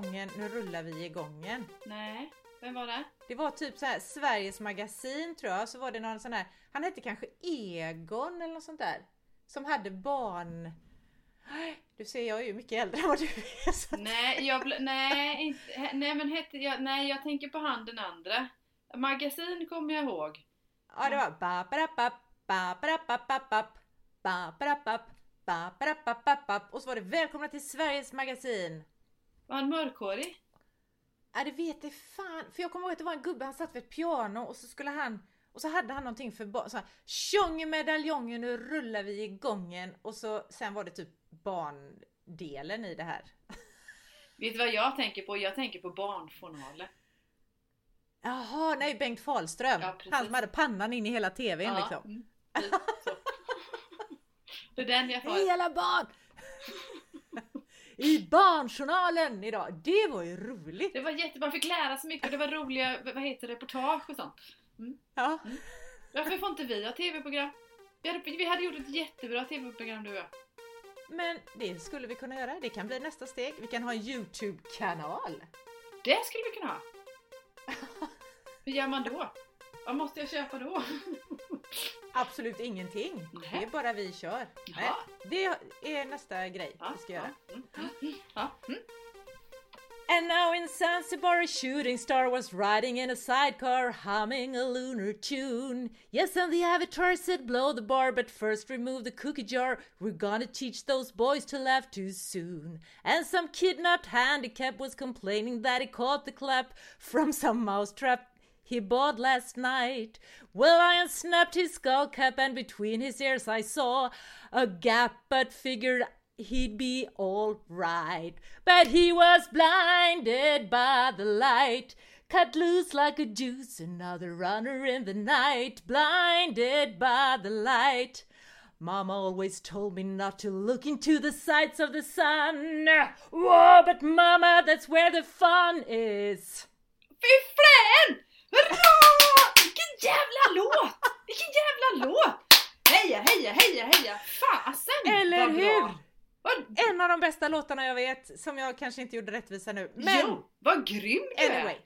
medaljongen, nu rullar vi i gången. Nej, vem var det? Det var typ så här Sveriges Magasin tror jag, så var det någon sån här, han hette kanske Egon eller något sånt där. Som hade barn... Du ser, jag är ju mycket äldre än vad du är. Så. Nej, jag, bl- nej, inte, nej men hette jag, nej jag tänker på han den andra. Magasin kommer jag ihåg. Ja, det var ba-ba-da-bap, ba-ba-da-bap-bap-bap, ba-ba-da-bap, ba-ba-da-bap-bap-bap. och så var det Välkomna till Sveriges Magasin. Var han mörkhårig? Ja det vet det fan. För jag kommer ihåg att det var en gubbe, han satt vid ett piano och så skulle han och så hade han någonting för barn. Så här, Tjong medaljongen, nu rullar vi i gången. Och så sen var det typ barndelen i det här. Vet du vad jag tänker på? Jag tänker på barnjournaler. Jaha, nej Bengt Fahlström. Ja, han som hade pannan in i hela TVn liksom. mm, typ. Det är den jag får. Hej alla barn! I Barnjournalen idag. Det var ju roligt. Det var jätte, man fick lära sig mycket och det var roliga, vad heter reportage och sånt. Ja. Varför får inte vi ha TV-program? Vi hade, vi hade gjort ett jättebra TV-program du och jag. Men det skulle vi kunna göra. Det kan bli nästa steg. Vi kan ha en Youtube-kanal. Det skulle vi kunna ha. Hur gör man då? Vad måste jag köpa då? Absolut ingenting. Nej. Det är bara vi kör. Nej, det är nästa grej Ja, vi ska göra. ja, mm, ja, mm. And now in Zanzibar a shooting star was riding in a sidecar humming a lunar tune. Yes, and the avatar said blow the bar, but first remove the cookie jar. We're gonna teach those boys to laugh too soon. And some kidnapped handicap was complaining that he caught the clap from some mousetrap he bought last night. Well, I unsnapped his skull cap, and between his ears I saw a gap, but figured he'd be all right. But he was blinded by the light, cut loose like a juice, another runner in the night, blinded by the light. Mama always told me not to look into the sights of the sun. Whoa, but Mama, that's where the fun is. Fy! Hurra! Vilken jävla låt! Vilken jävla låt! Heja, heja, heja, heja! Fasen Eller vad hur? bra! Vad, En av de bästa låtarna jag vet, som jag kanske inte gjorde rättvisa nu. Men jo, vad grym du anyway. är!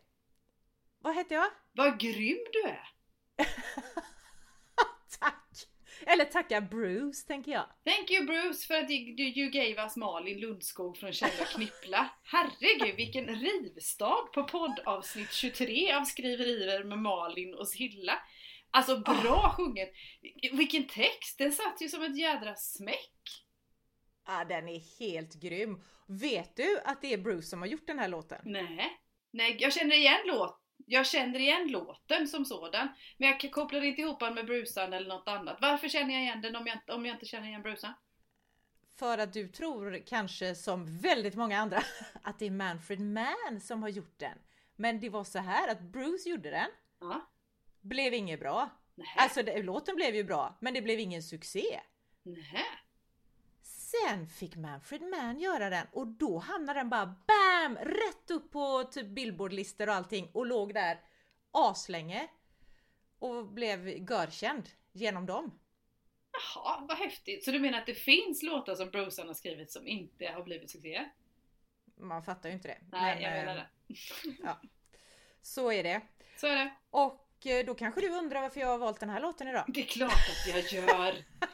Vad heter jag? Vad grym du är! Eller tacka Bruce, tänker jag. Thank you Bruce för att you, you gave us Malin Lundskog från Kända Knippla. Herregud vilken rivstart på poddavsnitt 23 av Skriverier med Malin och Silla. Alltså bra sjunget! Vilken text! Den satt ju som ett jädra smäck. Ja, den är helt grym. Vet du att det är Bruce som har gjort den här låten? Nej, nej jag känner igen låt. Jag känner igen låten som sådan, men jag kopplar inte ihop den med brusan eller något annat. Varför känner jag igen den om jag, inte- om jag inte känner igen brusan? För att du tror kanske som väldigt många andra att det är Manfred Mann som har gjort den. Men det var så här att Bruce gjorde den, Ja. blev inget bra. Nej. Alltså det, låten blev ju bra, men det blev ingen succé. Nej. Sen fick Manfred Mann göra den och då hamnade den bara BAM! Rätt upp på typ Billboardlistor och allting och låg där aslänge. Och blev görkänd genom dem. Jaha, vad häftigt. Så du menar att det finns låtar som Brucean har skrivit som inte har blivit succé? Man fattar ju inte det. Nej, Men, jag eh, menar det. Ja, så är det. Så är det. Och eh, då kanske du undrar varför jag har valt den här låten idag? Det är klart att jag gör.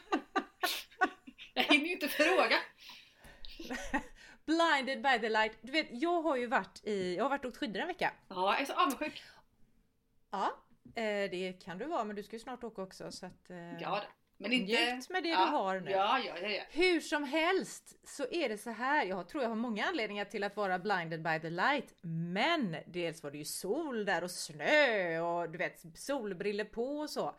inte fråga. Blinded by the light. Du vet, jag har ju varit i, jag har varit och åkt skidor en vecka. Ja, jag är så avundsjuk. Ja, eh, det kan du vara men du ska ju snart åka också så att... eh, Ja. Men inte... Njut med det ja, du har nu. Ja, ja, ja, ja. Hur som helst så är det så här. Jag tror jag har många anledningar till att vara blinded by the light. Men dels var det ju sol där och snö och du vet solbriller på och så.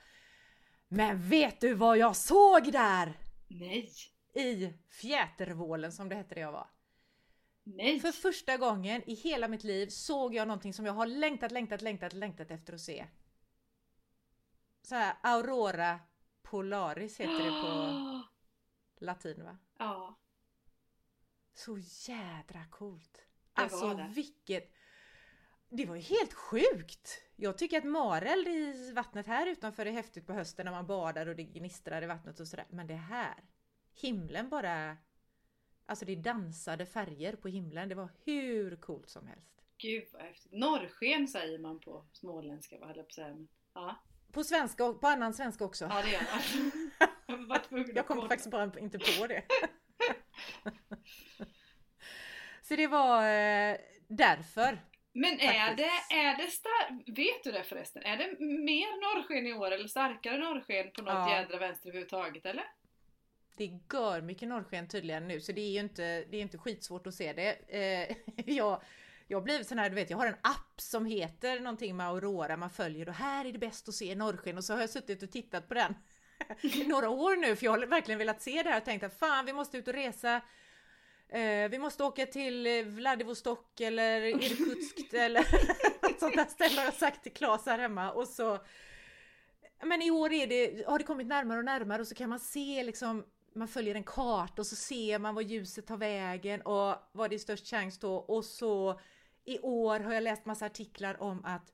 Men vet du vad jag såg där? Nej. I Fjätervålen som det hette där jag var. Nej. För första gången i hela mitt liv såg jag någonting som jag har längtat, längtat, längtat, längtat efter att se. Så här Aurora Polaris heter det på latin va? Ja. Så jädra coolt! Alltså det. vilket... Det var ju helt sjukt! Jag tycker att mareld i vattnet här utanför är häftigt på hösten när man badar och det gnistrar i vattnet och sådär. Men det här, himlen bara... Alltså det dansade färger på himlen. Det var hur coolt som helst. Gud vad häftigt. Norrsken säger man på småländska, vad höll jag på att säga. Men, ja. På svenska och på annan svenska också. ja, det gör man. jag kolla. faktiskt bara inte på det. Så det var eh, därför. Men är Faktiskt. det, är det star- vet du det förresten? Är det mer norrsken i år eller starkare norrsken på något Ja. jädra vänster överhuvudtaget eller? Det gör mycket norrsken tydligen nu så det är ju inte, det är inte skitsvårt att se det. Eh, jag, jag blivit sån här, du vet, jag har en app som heter någonting med Aurora man följer och här är det bäst att se norrsken och så har jag suttit och tittat på den i några år nu för jag har verkligen velat se det här och tänkt att fan vi måste ut och resa. Eh, vi måste åka till Vladivostok eller Irkutsk eller något sånt där ställe har jag sagt till Claes här hemma och så men i år är det, har det kommit närmare och närmare och så kan man se liksom man följer en karta och så ser man var ljuset tar vägen och var det är störst chans då och så i år har jag läst massa artiklar om att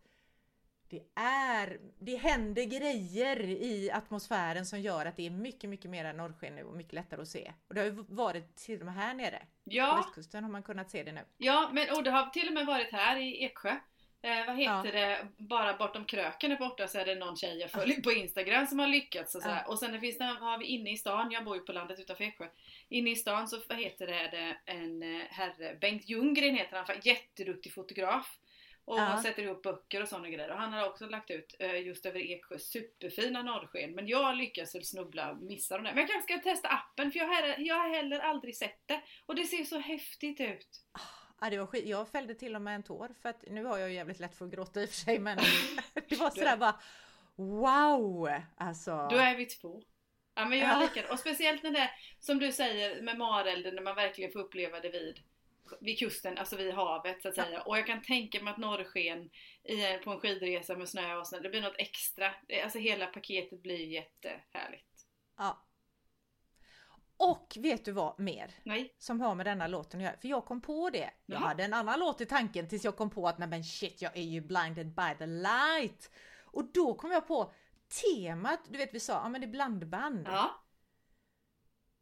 det är, det händer grejer i atmosfären som gör att det är mycket, mycket mer norrsken nu och mycket lättare att se. Och det har ju varit till och med här nere. På Ja, västkusten har man kunnat se det nu. ja men och det har till och med varit här i Eksjö. Eh, vad heter det? Bara bortom kröken där borta så är det någon tjej jag följer på Instagram som har lyckats och. Ja. Och sen det finns det, har vi inne i stan, jag bor ju på landet utanför Eksjö. Inne i stan så vad heter det, är en eh, herre, Bengt Ljunggren heter han, jätteduktig fotograf. Och Ja. han sätter ihop böcker och sådana grejer. Och han har också lagt ut eh, just över Eksjö superfina norrsken. Men jag lyckas väl snubbla och missa dem där. Men jag kanske ska testa appen för jag har, jag har heller aldrig sett det. Och det ser så häftigt ut. Ja, det var skit. Jag fällde till och med en tår för att nu har jag ju jävligt lätt för att gråta i och för sig men det var sådär bara Wow! Alltså. Då är vi två. Ja men jag är likadan. Och speciellt när det, som du säger med marelden, när man verkligen får uppleva det vid, vid kusten, alltså vid havet så att säga. Och jag kan tänka mig att norrsken i, på en skidresa med snö och snö, det blir något extra. Det- Alltså hela paketet blir jättehärligt. Ja. Och vet du vad mer? Nej? Som har med denna låten att göra? För jag kom på det. Jag hade en annan låt i tanken tills jag kom på att nej men shit jag är ju blinded by the light. Och då kom jag på temat, du vet vi sa, ja men det är blandband. Ja.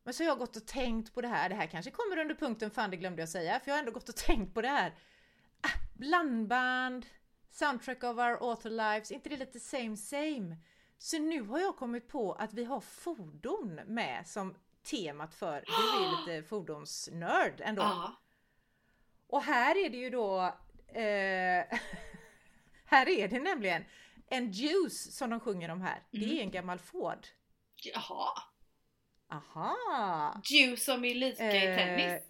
Men så har jag gått och tänkt på det här, det här kanske kommer under punkten fan det glömde jag säga, för jag har ändå gått och tänkt på det här. Ah, blandband, soundtrack of our author lives, inte det lite same same? Så nu har jag kommit på att vi har fordon med som temat för, du är lite fordonsnörd ändå. Ja. Och här är det ju då, eh, här är det nämligen en juice som de sjunger om här. Det är en gammal Ford. Jaha. Aha! Ju som i lika i Eh, tennis?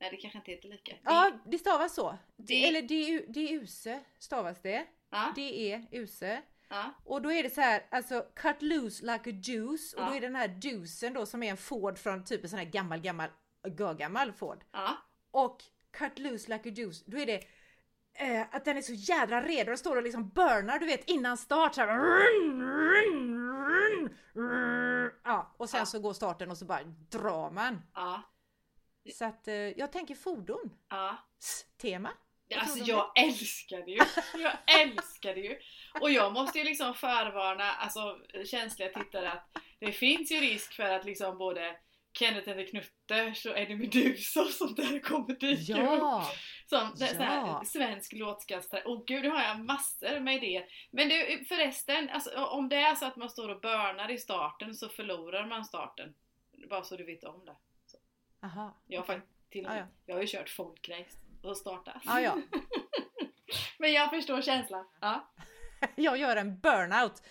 Nej det kanske inte heter lika. Ja, det stavas så. Det- Eller det är, det är use stavas det. Ja. Det är use. Ja. Och då är det så här, alltså cut loose like a juice. Och Ja. då är den här juicen då som är en Ford från typ en sån här gammal, gammal, gammal Ford. Ja. Och cut loose like a juice, då är det eh, att den är så jädra redo. Den står och liksom burnar du vet innan start. Så här, run, run, run. Ja, och sen så går starten och så bara drar man. Ja. Så att eh, jag tänker fordon. Ja. Tema. Alltså jag älskar det ju! Jag älskar det ju! Och jag måste ju liksom förvarna alltså, känsliga tittare att det finns ju risk för att liksom både Kenneth eller Knutters och Eddie Meduza och sånt där kommer dyka upp. Ja! Som det, sån här Ja. svensk låtskastare. Åh gud, nu har jag massor med idéer. Men du, förresten, alltså, om det är så att man står och börnar i starten så förlorar man starten. Bara så du vet om det. Aha. Jag har, faktiskt till och Ja, jag har ju kört folkrace och startat. Ja, ja. Men jag förstår känslan. Ja. Jag gör en burnout.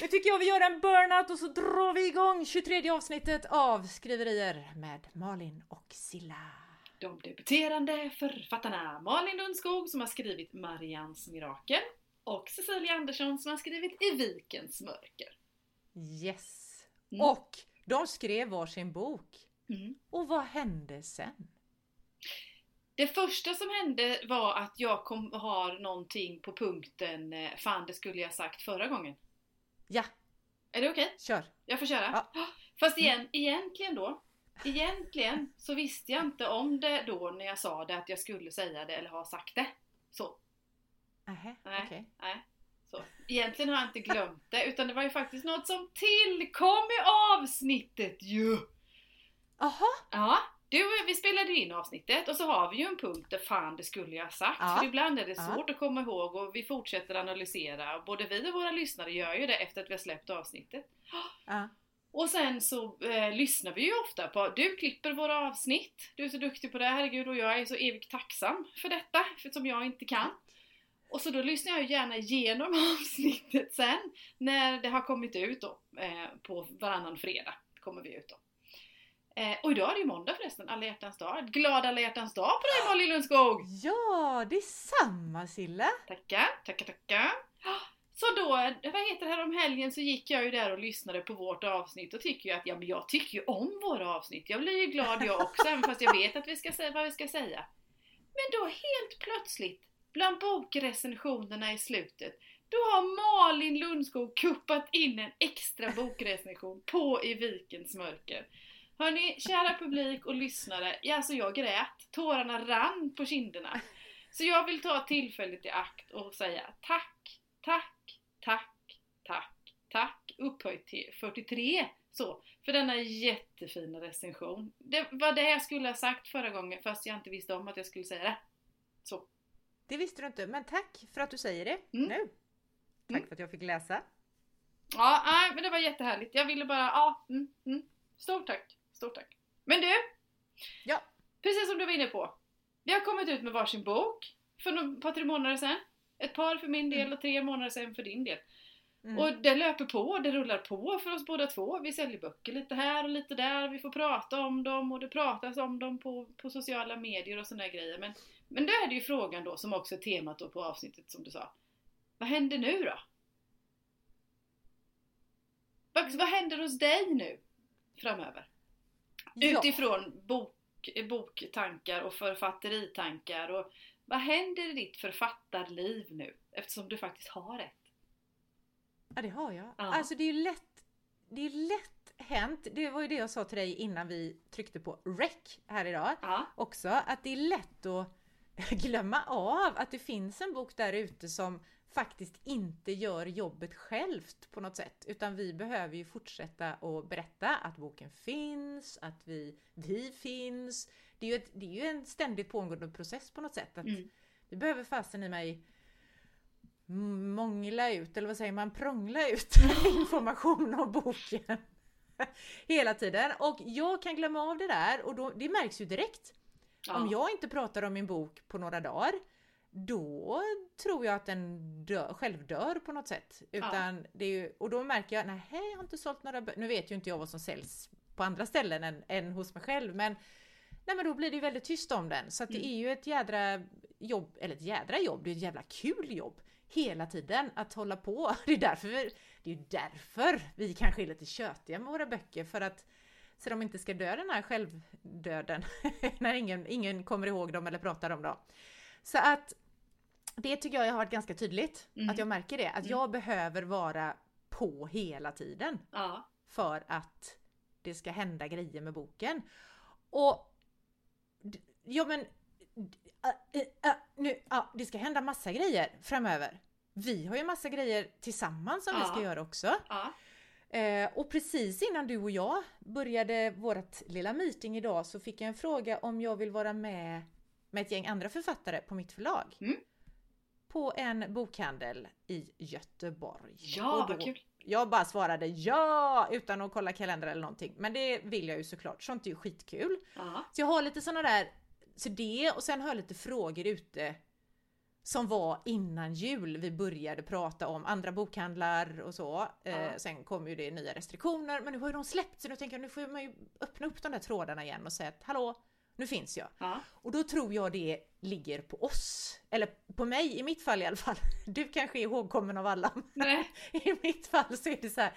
Nu tycker jag vi gör en burnout och så drar vi igång 23 avsnittet av Skriverier med Malin och Silla. De debuterande författarna Malin Lundskog som har skrivit Marians mirakel och Cecilia Andersson som har skrivit I vikens mörker. Yes! Mm. Och de skrev varsin bok. Mm. Och vad hände sen? Det första som hände var att jag kom, har någonting på punkten eh, Fan det skulle jag sagt förra gången. Ja, Är det okej? kör! Jag får köra? Ja. Fast igen, egentligen då Egentligen så visste jag inte om det då när jag sa det att jag skulle säga det eller ha sagt det. Så. Nähä, Nej. okej. Nej. Så. Egentligen har jag inte glömt det utan det var ju faktiskt något som tillkom i avsnittet ju! Jaha, Ja, du, vi spelade in avsnittet och så har vi ju en punkt där fan det skulle jag ha sagt. Ja. För ibland är det Ja. svårt att komma ihåg och vi fortsätter analysera. Både vi och våra lyssnare gör ju det efter att vi har släppt avsnittet. ja. Och sen så eh, lyssnar vi ju ofta på, du klipper våra avsnitt, du är så duktig på det, herregud, och jag är så evigt tacksam för detta, för som jag inte kan. Och så då lyssnar jag gärna igenom avsnittet sen, när det har kommit ut då, eh, på varannan fredag kommer vi ut då. Eh, och idag är det ju måndag förresten, alla hjärtans dag. Glad alla hjärtans dag på dig Molly Lundskog! ja, det är samma Silla. Tackar, tackar, tackar. Så då, vad heter det, här om helgen så gick jag ju där och lyssnade på vårt avsnitt och tycker ju att, ja men jag tycker ju om våra avsnitt. Jag blir ju glad jag också, även fast jag vet att vi ska säga vad vi ska säga. Men då helt plötsligt, bland bokrecensionerna i slutet, då har Malin Lundskog kuppat in en extra bokrecension på I vikens mörker. Hörni, kära publik och lyssnare, ja, alltså jag grät. Tårarna rann på kinderna. Så jag vill ta tillfället i akt och säga tack, tack, tack, tack, tack upphöjt till 43 så, för denna jättefina recension. Det var det jag skulle ha sagt förra gången fast jag inte visste om att jag skulle säga det. Så. Det visste du inte, men tack för att du säger det Mm. nu. Tack Mm. för att jag fick läsa. Ja, nej, men det var jättehärligt. Jag ville bara, ja, mm, mm. Stort tack, stort tack. Men du! Ja. Precis som du var inne på. Vi har kommit ut med varsin bok för ett par, tre månader sedan. Ett par för min del och tre månader sedan för din del. Mm. Och det löper på, det rullar på för oss båda två. Vi säljer böcker lite här och lite där, vi får prata om dem och det pratas om dem på, på sociala medier och sådana grejer. Men, men då är det ju frågan då, som också är temat då på avsnittet som du sa. Vad händer nu då? Vad, vad händer hos dig nu framöver? Utifrån bok, boktankar och författeritankar och vad händer i ditt författarliv nu? Eftersom du faktiskt har ett. ja, det har jag. Ja. Alltså det är ju lätt, det är lätt hänt. Det var ju det jag sa till dig innan vi tryckte på rec här idag. Ja. också att det är lätt att glömma av att det finns en bok där ute som faktiskt inte gör jobbet självt på något sätt. Utan vi behöver ju fortsätta att berätta att boken finns, att vi, vi finns. Det är, ju ett, det är ju en ständigt pågående process på något sätt. Att Mm. Vi behöver fasen i mig mångla ut, eller vad säger man, prångla ut information om boken. Hela tiden. Och jag kan glömma av det där och då, det märks ju direkt. Ja. Om jag inte pratar om min bok på några dagar, då tror jag att den dö, själv dör på något sätt. Utan det är ju, och då märker jag, nej jag har inte sålt några böcker. Nu vet ju inte jag vad som säljs på andra ställen än, än hos mig själv. Men, nej, men då blir det ju väldigt tyst om den. Så att det Mm. är ju ett jädra jobb, eller ett jädra jobb, det är ett jävla kul jobb. Hela tiden att hålla på. Det är därför, det är därför vi kanske är lite tjötiga med våra böcker. För att så de inte ska dö den här självdöden när ingen, ingen kommer ihåg dem eller pratar om dem. Så att det tycker jag har varit ganska tydligt. Mm. Att jag märker det. Att Mm. jag behöver vara på hela tiden Ja. för att det ska hända grejer med boken. Och ja men äh, äh, nu, ja, det ska hända massa grejer framöver. Vi har ju massa grejer tillsammans som vi Ja. ska göra också. Ja. Eh, och precis innan du och jag började vårt lilla meeting idag så fick jag en fråga om jag vill vara med med ett gäng andra författare på mitt förlag. Mm. På en bokhandel i Göteborg. Ja, vad kul! Jag bara svarade ja utan att kolla kalender eller någonting. Men det vill jag ju såklart, sånt är ju skitkul. Ja. Så jag har lite sådana där, så det och sen har jag lite frågor ute som var innan jul vi började prata om andra bokhandlar och så. Eh, sen kom ju det nya restriktioner men nu har ju de släppt så nu tänker jag nu får man ju öppna upp de där trådarna igen och säga att hallå, nu finns jag. Ja. Och då tror jag det ligger på oss, eller på mig i mitt fall i alla fall. Du kanske är ihågkommen av alla. Nej. I mitt fall så är det så här.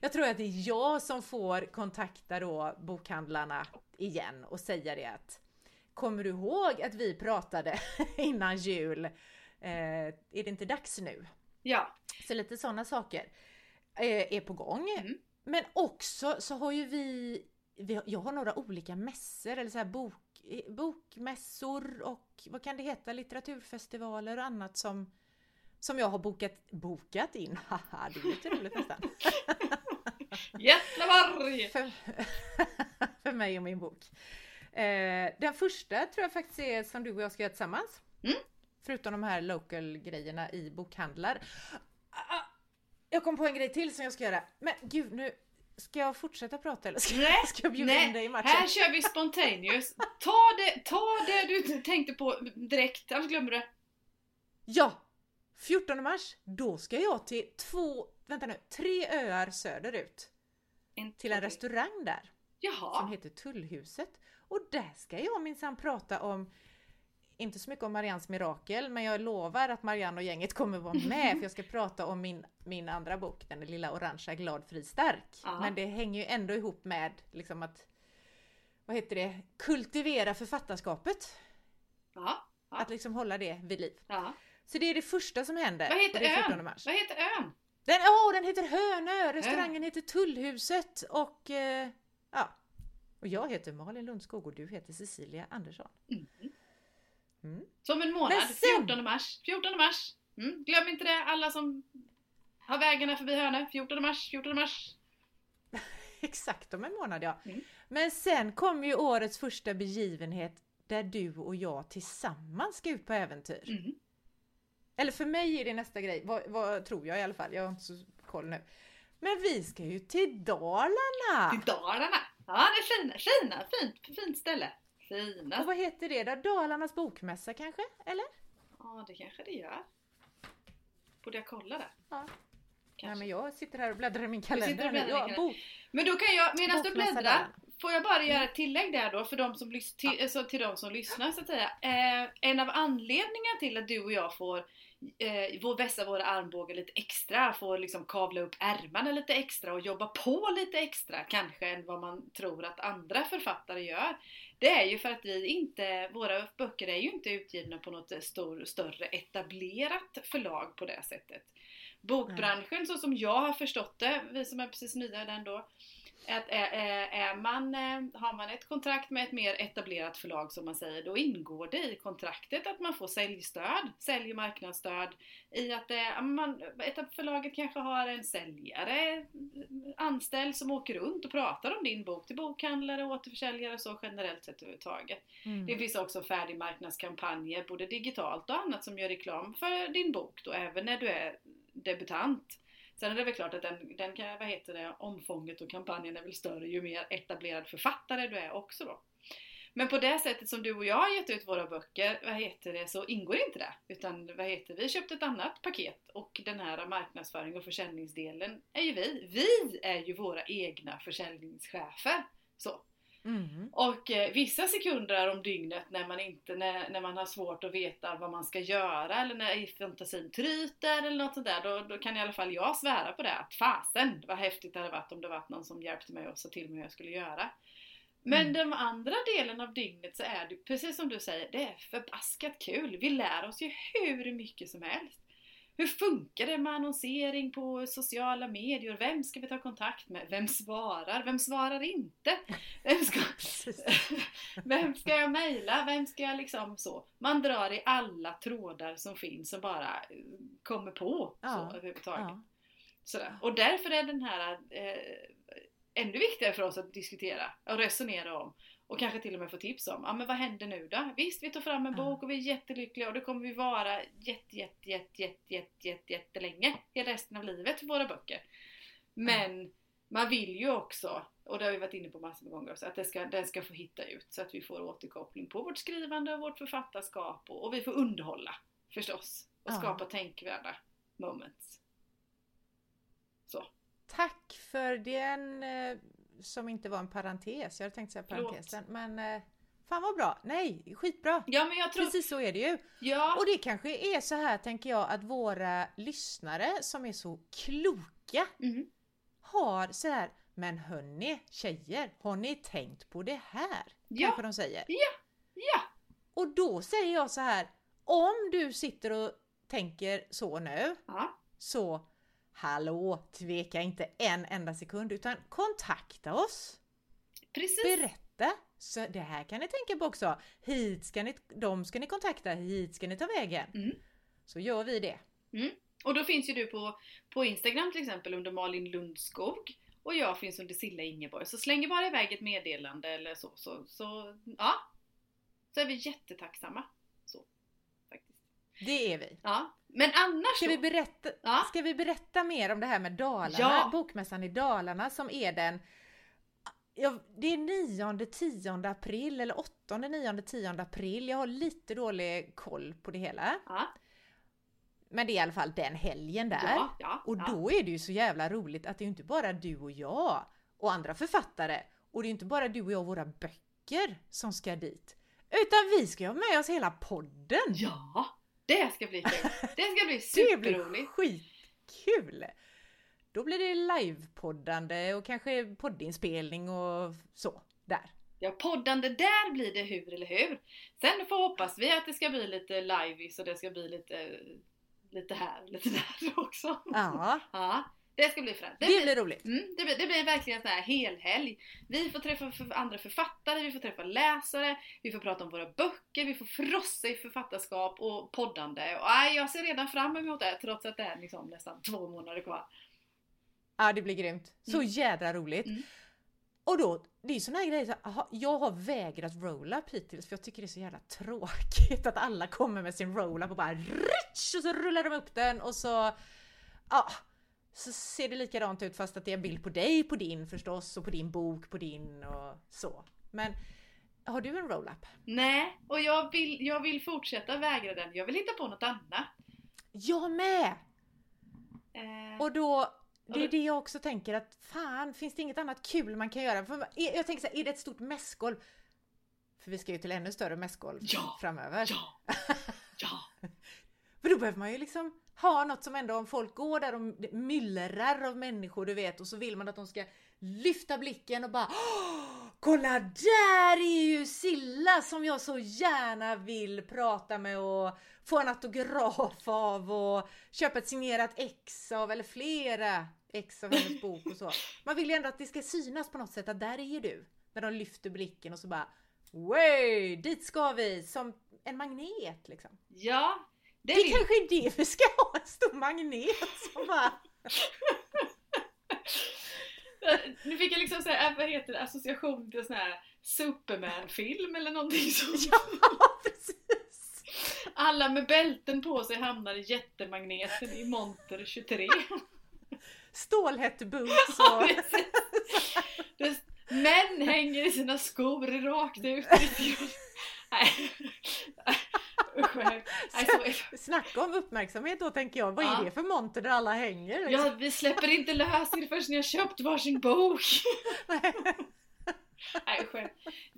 Jag tror att det är jag som får kontakta då bokhandlarna igen och säga det att Kommer du ihåg att vi pratade innan jul? Eh, är det inte dags nu? Ja. Så lite sådana saker eh, är på gång. Mm. Men också så har ju vi, vi jag har några olika mässor eller så här bok, bokmässor och vad kan det heta, litteraturfestivaler och annat som som jag har bokat, bokat in. Haha, det är lite roligt nästan. Jätlavarg! För, för mig och min bok. Eh, den första tror jag faktiskt är som du och jag ska göra tillsammans. Mm. Förutom de här local grejerna i bokhandlar. Ah, ah, jag kom på en grej till som jag ska göra. Men gud nu, ska jag fortsätta prata eller ska, Nej, ska jag bjuda in dig i matchen? här kör vi spontaneous. Ta det, ta det du tänkte på direkt, annars glömmer du det. Ja! 14 mars, då ska jag till två, vänta nu, tre öar söderut. En, Till en restaurang där. som Jaha. heter Tullhuset. Och där ska jag minsann prata om, inte så mycket om Mariannes mirakel, men jag lovar att Marianne och gänget kommer vara med för jag ska prata om min, min andra bok, den lilla orangea Glad, fri, stark. Ja. Men det hänger ju ändå ihop med liksom att, vad heter det, kultivera författarskapet. Ja. Ja. Att liksom hålla det vid liv. Så det är det första som händer. Vad heter det är 14 ön? Vad heter ön? Den, åh, den heter Hönö! Restaurangen heter Tullhuset och eh, ja. Och jag heter Malin Lundskog och du heter Cecilia Andersson. Mm. Mm. Som en månad, sen- 14 mars. 14 mars. Mm. Glöm inte det, alla som har vägarna förbi Hönö. 14 mars, 14 mars. Exakt om en månad ja. Mm. Men sen kommer ju årets första begivenhet där du och jag tillsammans ska ut på äventyr. Mm. Eller för mig är det nästa grej, vad, vad tror jag i alla fall, jag har inte så koll nu. Men vi ska ju till Dalarna! Till Dalarna. Ja, det är fina, fina, fint, fint ställe. Och Fina. vad heter det då? Dalarnas bokmässa kanske? Eller? Ja, det kanske det gör. Borde jag kolla det? Ja. Nej Kanske. men jag sitter här och bläddrar i min och kalender. bläddrar Ja, din bok. Men då kan jag, medan du bläddrar, får jag bara göra ett tillägg där då för de som till, alltså, till de som lyssnar så att säga. Eh, en av anledningarna till att du och jag får eh, vår, vässa våra armbågar lite extra, får liksom kavla upp ärmarna lite extra och jobba på lite extra kanske än vad man tror att andra författare gör. Det är ju för att vi inte, våra böcker är ju inte utgivna på något stor, större etablerat förlag på det sättet. Bokbranschen så som jag har förstått det, vi som är precis nya i den då, att är, är, är man, eh, har man ett kontrakt med ett mer etablerat förlag som man säger, då ingår det i kontraktet att man får säljstöd, sälj och marknadsstöd i att man, ett förlaget kanske har en säljare anställd som åker runt och pratar om din bok till bokhandlare, återförsäljare och så generellt sett överhuvudtaget. Mm. Det finns också färdigmarknadskampanjer, både digitalt och annat, som gör reklam för din bok då, även när du är debutant. Sen är det väl klart att den, den kan, vad heter det, omfånget och kampanjen är väl större ju mer etablerad författare du är också då. Men på det sättet som du och jag har gett ut våra böcker, vad heter det, så ingår inte det. Utan vad heter vi köpte ett annat paket och den här marknadsföring och försäljningsdelen är ju vi. Vi är ju våra egna försäljningschefer. Så. Mm. Och eh, vissa sekunder om dygnet när man, inte, när, när man har svårt att veta vad man ska göra eller när fantasin tryter eller något sånt där, då, då kan i alla fall jag svära på det att fasen vad häftigt det hade varit om det varit någon som hjälpte mig och sa till mig hur jag skulle göra. Men Mm. den andra delen av dygnet så är det precis som du säger, det är förbaskat kul. Vi lär oss ju hur mycket som helst. Hur funkar det med annonsering på sociala medier? Vem ska vi ta kontakt med? Vem svarar? Vem svarar inte? Vem ska, vem ska jag mejla? Vem ska jag liksom så? Man drar i alla trådar som finns och bara eh, kommer på Ja, så överhuvudtaget. Ja. Sådär. Och därför är den här eh, ännu viktigare för oss att diskutera och resonera om. Och kanske till och med få tips om. Ja men vad händer nu då? Visst, vi tar fram en bok och vi är jättelyckliga och det kommer vi vara jätte, jätte, jätte, jätte, jätte, jätte, jättelänge. Hela resten av livet för våra böcker. Men man vill ju också, och det har vi varit inne på massor med gånger också, att det ska, den ska få hitta ut så att vi får återkoppling på vårt skrivande och vårt författarskap och, och vi får underhålla förstås. Och Ja. skapa tänkvärda moments. Så. Tack för den eh, som inte var en parentes. Jag hade tänkt säga parentesen. Men eh, fan vad bra. Nej, skitbra. Ja men jag tror... Precis så är det ju. Ja, Och det kanske är så här tänker jag att våra lyssnare som är så kloka Mhm. har så här Men hörni tjejer, har ni tänkt på det här? Ja. Kanske de säger. ja, Och då säger jag så här Om du sitter och tänker så nu ja. så Hallå, tveka inte en enda sekund utan kontakta oss! Precis. Berätta! Så det här kan ni tänka på också. Hit ska ni, de ska ni kontakta, hit ska ni ta vägen. Mm. Så gör vi det. Och då finns ju du på, på Instagram till exempel under Malin Lundskog. och jag finns under Silla Ingeborg. Så slänger bara iväg ett meddelande eller så, så, så ja. Så är vi jättetacksamma. Så, faktiskt. Det är vi. Ja, men annars Ska vi, berätta, Ja. ska vi berätta mer om det här med Dalarna? Ja. Bokmässan i Dalarna som är den Ja, det är 9-10 april eller 8-9-10 april. Jag har lite dålig koll på det hela. Ja, Men det är i alla fall den helgen där. ja, ja, Och då är det ju så jävla roligt att det är inte bara du och jag och andra författare och det är inte bara du och jag och våra böcker som ska dit. Utan vi ska ha med oss hela podden! Ja, det ska bli kul. Det ska bli det blir superroligt. skitkul! Då blir det livepoddande och kanske poddinspelning och så där. Ja, poddande där blir det hur eller hur. Sen får hoppas vi att det ska bli lite liveis och det ska bli lite, lite här, lite där också. Ja, Ja, det ska bli fränt. det blir roligt. Mm, det, blir, det blir verkligen en sån här helhelg. Vi får träffa för andra författare, vi får träffa läsare, vi får prata om våra böcker, vi får frossa i författarskap och poddande. Och, aj, jag ser redan fram emot det trots att det är liksom nästan två månader kvar. Ja, det blir grymt. Så Mm. jädra roligt. Mm. Och då, det är ju såna här grejer, så, aha, jag har vägrat roll-up hittills för jag tycker det är så jävla tråkigt att alla kommer med sin roll-up och bara ritsch, och så rullar de upp den och så, ja, så ser det likadant ut fast att det är en bild på dig på din förstås och på din bok på din och så. Men har du en roll-up? Nej, och jag vill, jag vill fortsätta vägra den. Jag vill hitta på något annat. Jag med! Eh, Och då, det är det jag också tänker att fan, finns det inget annat kul man kan göra? För jag tänker så här, är det ett stort mässgolv? För vi ska ju till ännu större mässgolv Ja. framöver. ja, ja, För då behöver man ju liksom ha något som ändå om folk går där och myllrar av människor du vet och så vill man att de ska lyfta blicken och bara "Åh, Kolla där är ju Silla som jag så gärna vill prata med och få en autograf av och köpa ett signerat ex av eller flera ex av hennes bok och så. Man vill ju ändå att det ska synas på något sätt att där är du. När de lyfter blicken och så bara Way, dit ska vi! Som en magnet liksom. ja. Det Det kanske är det vi ska ha, en stor magnet som bara... Nu fick jag liksom säga, vad heter det, association till sån här Superman-film eller någonting sånt. Ja, precis! Alla med bälten på sig hamnar i jättemagneten i monter 23. Stålhätt boots Ja, och... precis. Det- Män hänger i sina skor rakt ut. Nej. Är- Snacka om uppmärksamhet då tänker jag. Vad är Ja. det för monter där alla hänger? Ja, vi släpper inte lös er förrän ni har köpt varsin bok. Nej.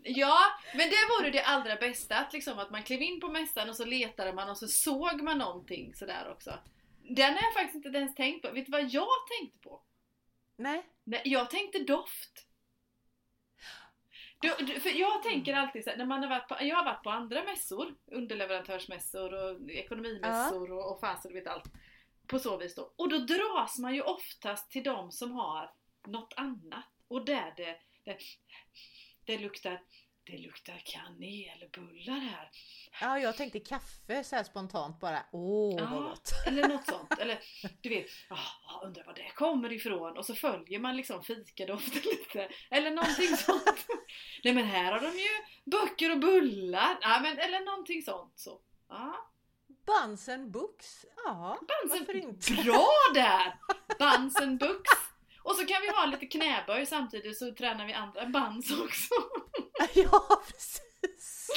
Ja, men det vore det allra bästa. Att, liksom, att man klev in på mässan och så letade man och så såg man någonting sådär också. Den har jag faktiskt inte ens tänkt på. Vet du vad jag tänkte på? Nej. Nej, jag tänkte doft. Du, du, för jag tänker alltid så här, när man har varit på, jag har varit på andra mässor, underleverantörsmässor och ekonomimässor och, och fan så du vet allt. På så vis då. Och då dras man ju oftast till de som har något annat. Och där det, det, det luktar det luktar kanelbullar här. Ja, jag tänkte kaffe så spontant bara. Åh, vad Ja. gott! Eller något sånt. Eller du vet, ah, undrar var det kommer ifrån. Och så följer man liksom fikadoften lite. Eller någonting sånt. Nej men här har de ju böcker och bullar. Ja, men, eller någonting sånt. Så. Ja. Buns and books. Ja, Bansen, varför inte? Bra där! Bansen bux. Och så kan vi ha lite knäböj samtidigt så tränar vi andra bans också. Ja, precis!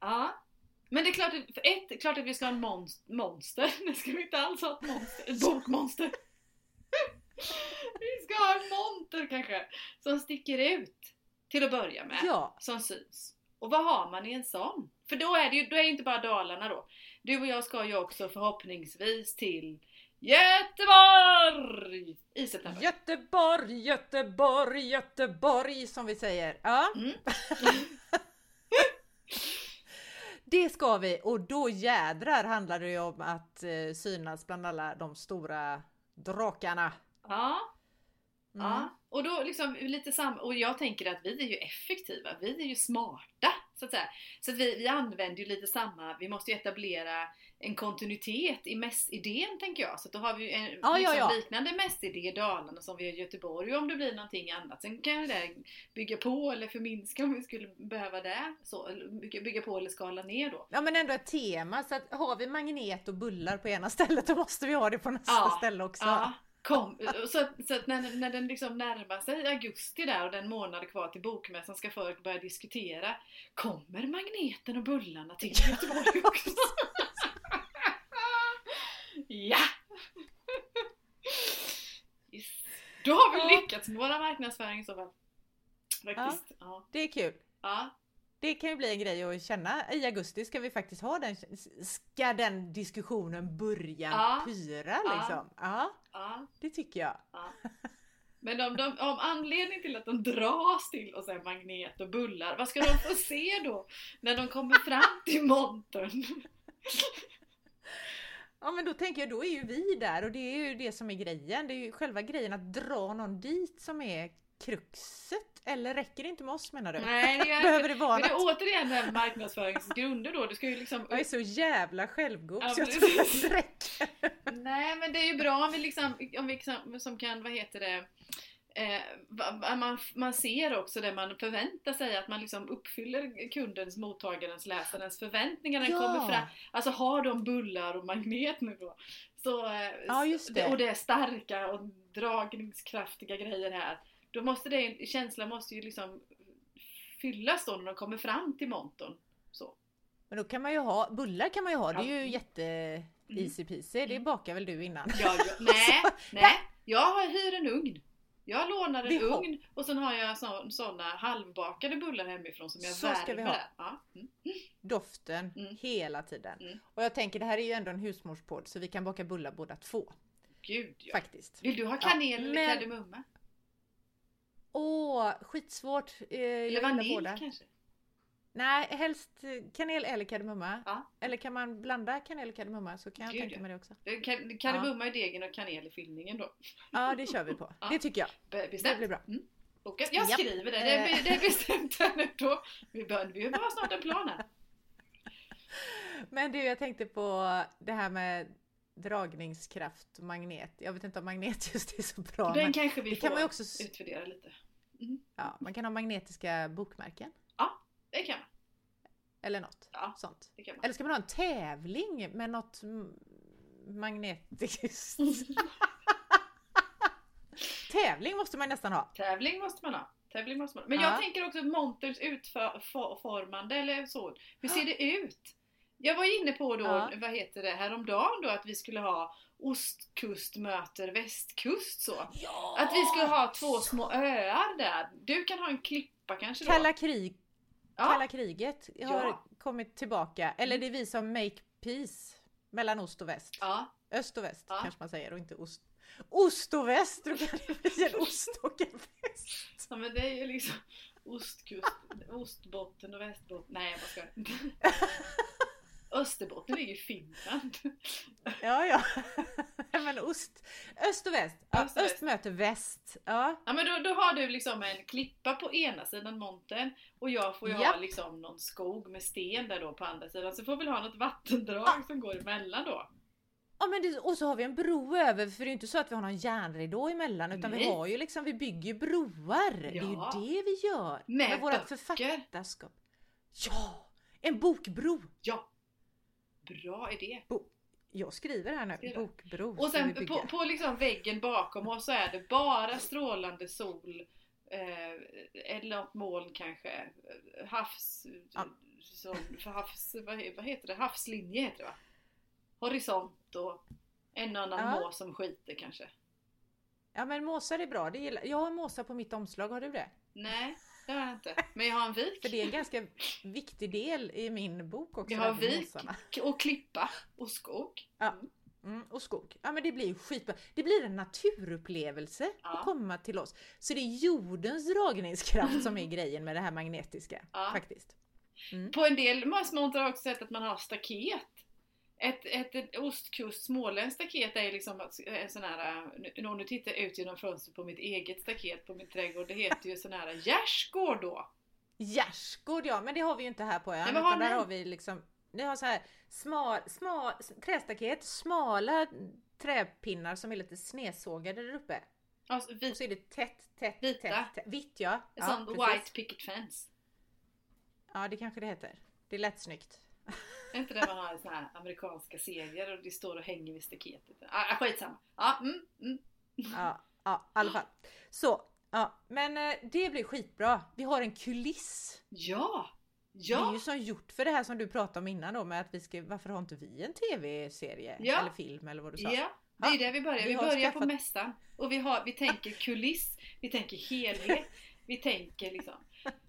Ja. Men det är klart, att- för ett, klart att vi ska ha en monst- monster. Det ska vi inte alls ha ett monster. Ett bokmonster. Vi ska ha en monter kanske. Som sticker ut. Till att börja med. Ja, Som syns. Och vad har man i en sån? För då är det ju då är det inte bara Dalarna då. Du och jag ska ju också förhoppningsvis till Göteborg! I september. Göteborg, Göteborg, Göteborg som vi säger. Ja. Mm. Det ska vi och då jädrar handlar det ju om att eh, synas bland alla de stora drakarna. Ja. Ja, och då liksom lite sam och jag tänker att vi är ju effektiva, vi är ju smarta så att säga. Så att vi, vi använder ju lite samma, vi måste ju etablera en kontinuitet i mässidén tänker jag. Så att då har vi ju en Ja, liksom ja, ja. liknande mässidé i Dalarna som vi har i Göteborg om det blir någonting annat. Sen kan det bygga på eller förminska om vi skulle behöva det. Så, bygga, på eller skala ner då. Ja men ändå ett tema, så att har vi magnet och bullar på ena stället då måste vi ha det på nästa ställe också. Ja, kom, så att, så att när, när den liksom närmar sig augusti där och den månad kvar till bokmässan ska folk börja diskutera Kommer magneten och bullarna till Göteborg också? ja! Yes. Då har vi Ja. lyckats med våra marknadsföring i så fall. Faktiskt. Ja. Det är kul. Ja. Det kan ju bli en grej att känna i augusti ska vi faktiskt ha den, ska den diskussionen börja Ja. pyra liksom? Ja, ja. det tycker jag. Ja. Men om, de, om anledningen till att de dras till och säger magnet och bullar, vad ska de få se då? När de kommer fram till montern? Ja men då tänker jag, då är ju vi där och det är ju det som är grejen. Det är ju själva grejen att dra någon dit som är kruxet. Eller räcker det inte med oss menar du? Nej, det är, Behöver det vara men det är återigen den marknadsföringsgrunder då. Du ska ju liksom... Jag är så jävla självgod Ja, så jag tror att det räcker. Nej men det är ju bra om vi liksom, om vi liksom, som kan, vad heter det, eh, man, man ser också det man förväntar sig, att man liksom uppfyller kundens, mottagarens, läsarens förväntningar när den kommer fram. Alltså har de bullar och magnet nu då? Så, eh, Ja, det. Och det är starka och dragningskraftiga grejer här. Då måste det, känslan måste ju liksom fyllas då när de kommer fram till montern. Så. Men då kan man ju ha, bullar kan man ju ha, det är Ja. ju jätte easy peasy. Det Mm. bakar väl du innan? Ja, ja, nej, nej. Jag har hyr en ugn. Jag lånar en ugn och sen har jag så, såna halvbakade bullar hemifrån som jag Så ska vi värmer ha. Ja. Mm. Doften Mm. hela tiden. Mm. Och jag tänker det här är ju ändå en husmorspodd så vi kan baka bullar båda två. Gud ja. Faktiskt. Vill du ha kanel eller men- kardemumma? Åh, skitsvårt. Eh, jag Eller vanilj kanske? Nej, helst kanel eller kardemumma. Ja. Eller kan man blanda kanel och kardemumma så kan jag Gud, tänka ja. mig det också. Eh, ka- Kardemumma i degen och kanel i fyllningen då. Ja, det kör vi på. Ja. Det tycker jag. Be- Det Bestämt? blir bra. Och jag Japp. skriver det. Det är, Eh. det är bestämt här nu då. Vi vi har snart en plan här. Men du, jag tänkte på det här med dragningskraft, magnet. Jag vet inte om magnet just är så bra. Den Men, kanske vi får kan man också utvärdera lite. Ja, man kan ha magnetiska bokmärken. Det kan man. Eller något Ja. sånt. Det kan man. Eller ska man ha en tävling med något mm, magnetiskt? tävling måste man nästan ha. Tävling måste man ha. Tävling måste man ha. Men Ja. jag tänker också monterns utformande eller så. Hur ser det ut? Jag var inne på då, Ja. vad heter det, häromdagen då att vi skulle ha ostkust möter västkust så. Ja! Att vi skulle ha två små öar där. Du kan ha en klippa kanske då? Kalla, krig, ja. kalla kriget har Ja. kommit tillbaka. Eller det är vi som make peace mellan ost och väst. ja. Öst och väst kanske man säger och inte ost. Ost och väst! Då kan det bli en ost och en väst. Ja men det är ju liksom ostkust, ostbotten och västbotten. Nej jag bara skojar. Österbotten ligger i Finland. Ja, ja. Men ost. Öst och väst. Ja, Öst öst möter väst. Ja. Ja men då, då har du liksom en klippa på ena sidan montern och jag får ju ha Japp. liksom någon skog med sten där då på andra sidan. Så får vi väl ha något vattendrag som går emellan då. Ja, men det, och så har vi en bro över för det är inte så att vi har någon järnridå emellan utan vi Nej. har ju liksom, vi bygger broar. Det är ju Ja. det vi gör. Med vårat böcker. författarskap. Ja! En bokbro! Ja! Bra idé! Jag skriver här nu, du? bokbro. Och sen på, på liksom väggen bakom oss så är det bara strålande sol eh, eller något moln kanske. Havs... Ja. Som, havs vad, vad heter det? Havslinje heter det va? Horisont och en och annan Ja. mås som skiter kanske. Ja men måsar är bra, det gillar. jag har måsar på mitt omslag, har du det? Nej, det har jag inte. Men jag har en vik. För det är en ganska viktig del i min bok också. Jag har vik måsarna. och klippa och skog. Mm, och skog. Ja men det blir ju skitbra. Det blir en naturupplevelse Ja. att komma till oss. Så det är jordens dragningskraft som är grejen med det här magnetiska. Ja. Faktiskt. På en del montrar har jag också sett att man har staket. Ett, ett, ett ostkust småländskt staket är liksom en sån här, nu- om du tittar ut genom fönstret på mitt eget staket på min trädgård, det heter ju sån här gärdsgård då. Gärdsgård ja, men det har vi ju inte här på ön. Nej, utan där ni? har vi liksom, vi har så här smal, smal, trästaket, smala träpinnar som är lite snedsågade där uppe. Alltså Och vit, så är det tätt, tätt, Vita. tätt, tätt. Vitt ja. ja sån white picket fence. Ja det kanske det heter. Det är lätt snyggt. Är inte det man har i såna här amerikanska serier och det står och hänger vid staketet? Ah, skitsamma. Ja, mm, mm. Ja, ja i alla fall. Så, ja. Men eh, det blir skitbra. Vi har en kuliss. ja! Det är Ja! ju som gjort för det här som du pratade om innan då med att vi ska, varför har inte vi en tv-serie? Ja. Eller film eller vad du sa? Ja, det är där vi börjar. vi Vi börjar på skaffat- mässan och vi, har, vi tänker kuliss, vi tänker helhet, vi tänker liksom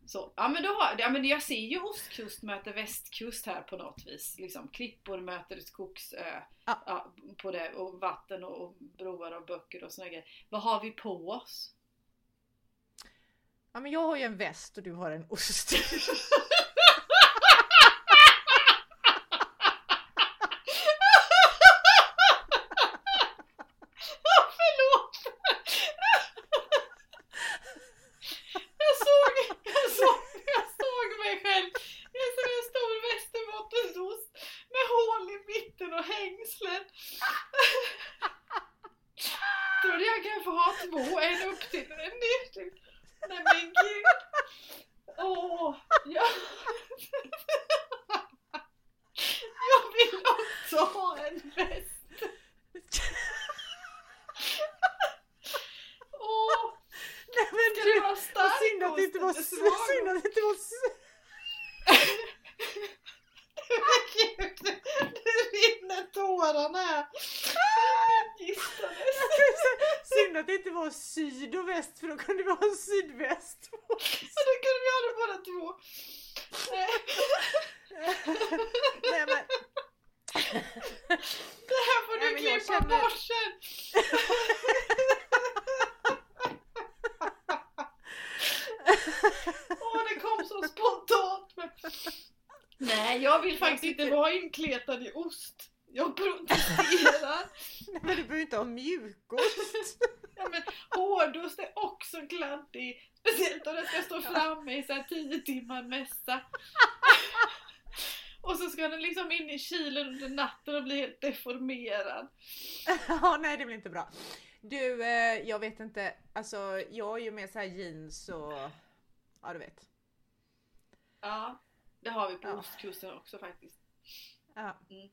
så. Ja men, då har, ja men jag ser ju ostkust möter västkust här på något vis. Liksom klippor möter skogsö. Ja. Ja, på det, och vatten och, och broar och böcker och såna grejer. Vad har vi på oss? Ja men jag har ju en väst och du har en ost. Förlåt! Jag såg, jag såg, jag såg mig själv i en sån här stor västerbottensost med hål i mitten och hängslen. Tror du jag kan få ha två? En upp till och en ner till? Nej men gud! Åh! jag... jag vill också ha en väst! Åh! Nej men Ska du! det vara Vad stark synd att det inte var, ost eller s- svag synd att det inte var s- Gud, det rinner tårarna här. Gistades. Synd att det inte var syd och väst för då kunde vi ha en sydväst. Så då kunde vi ha det båda två. Nej, Nej men Det här får Nej, du men jag klippa känner- bort sen. Åh, det kom så spontant. Men... Nej, jag vill inte vara inkletad i ost. Jag protesterar. Nej, men du behöver inte ha mjukost. Ja, men hårdost är också kladdig. Speciellt om den ska stå framme i så här 10 timmar mässa. Och så ska den liksom in i kylen under natten och bli helt deformerad. Ja, nej det blir inte bra. Du, eh, jag vet inte. Alltså, jag är ju med så här jeans och... Ja, du vet. Ja, det har vi på Ja. ostkusten också faktiskt. Ja. Mm.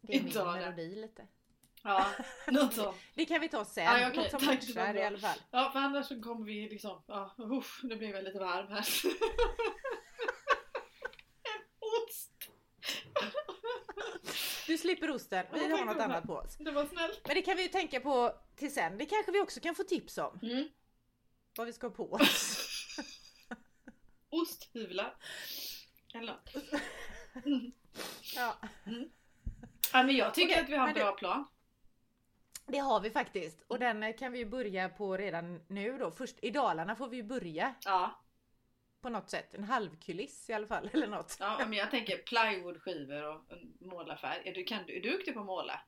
Det är min Inte ha det. melodi lite. Ja, något så. Det kan vi ta sen. Ja, okej. Något som matchar i alla fall. Ja, för annars så kommer vi liksom, ja, usch, nu blir jag lite varm här. En ost! Du slipper osten. Vi har något annat på oss. Det var snällt. Men det kan vi ju tänka på till sen. Det kanske vi också kan få tips om. Mm. Vad vi ska ha på oss. Osthyvlar. Eller något. Ja, Ja, men jag tycker Okej, att vi har en bra plan. det har vi faktiskt. Och den eh, kan vi börja på redan nu då. Först i Dalarna får vi börja Ja, på något sätt. En halvkuliss i alla fall. Eller något. ja men jag tänker plywoodskivor och målarfärg. Är du, kan, är du duktig på att måla?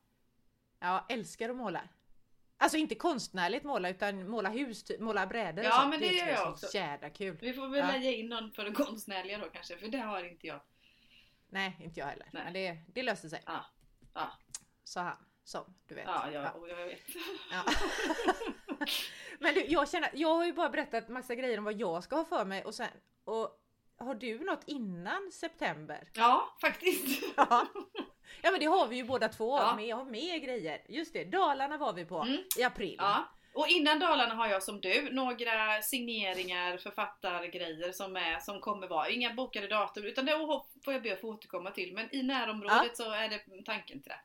Ja, älskar att måla. Alltså inte konstnärligt måla utan måla hus, typ, måla brädor och Ja, sånt. men det tycker gör är jag så också. jädra kul. Vi får väl Ja. lägga in någon för det konstnärliga då kanske, för det har inte jag. Nej, inte jag heller. Nej. Men det, det löser sig. Ja, ja. Sa han. Som du vet. Ja, jag, Ja. jag vet. Ja. Men du, jag känner, jag har ju bara berättat massa grejer om vad jag ska ha för mig och sen, och har du något innan september? Ja, faktiskt. Ja. Ja men det har vi ju båda två, Ja. men jag har mer grejer. Just det, Dalarna var vi på Mm. i april. Ja. Och innan Dalarna har jag som du några signeringar, författargrejer som, är, som kommer vara, inga bokade datum utan det får jag be att få återkomma till. Men i närområdet så är det tanken till det.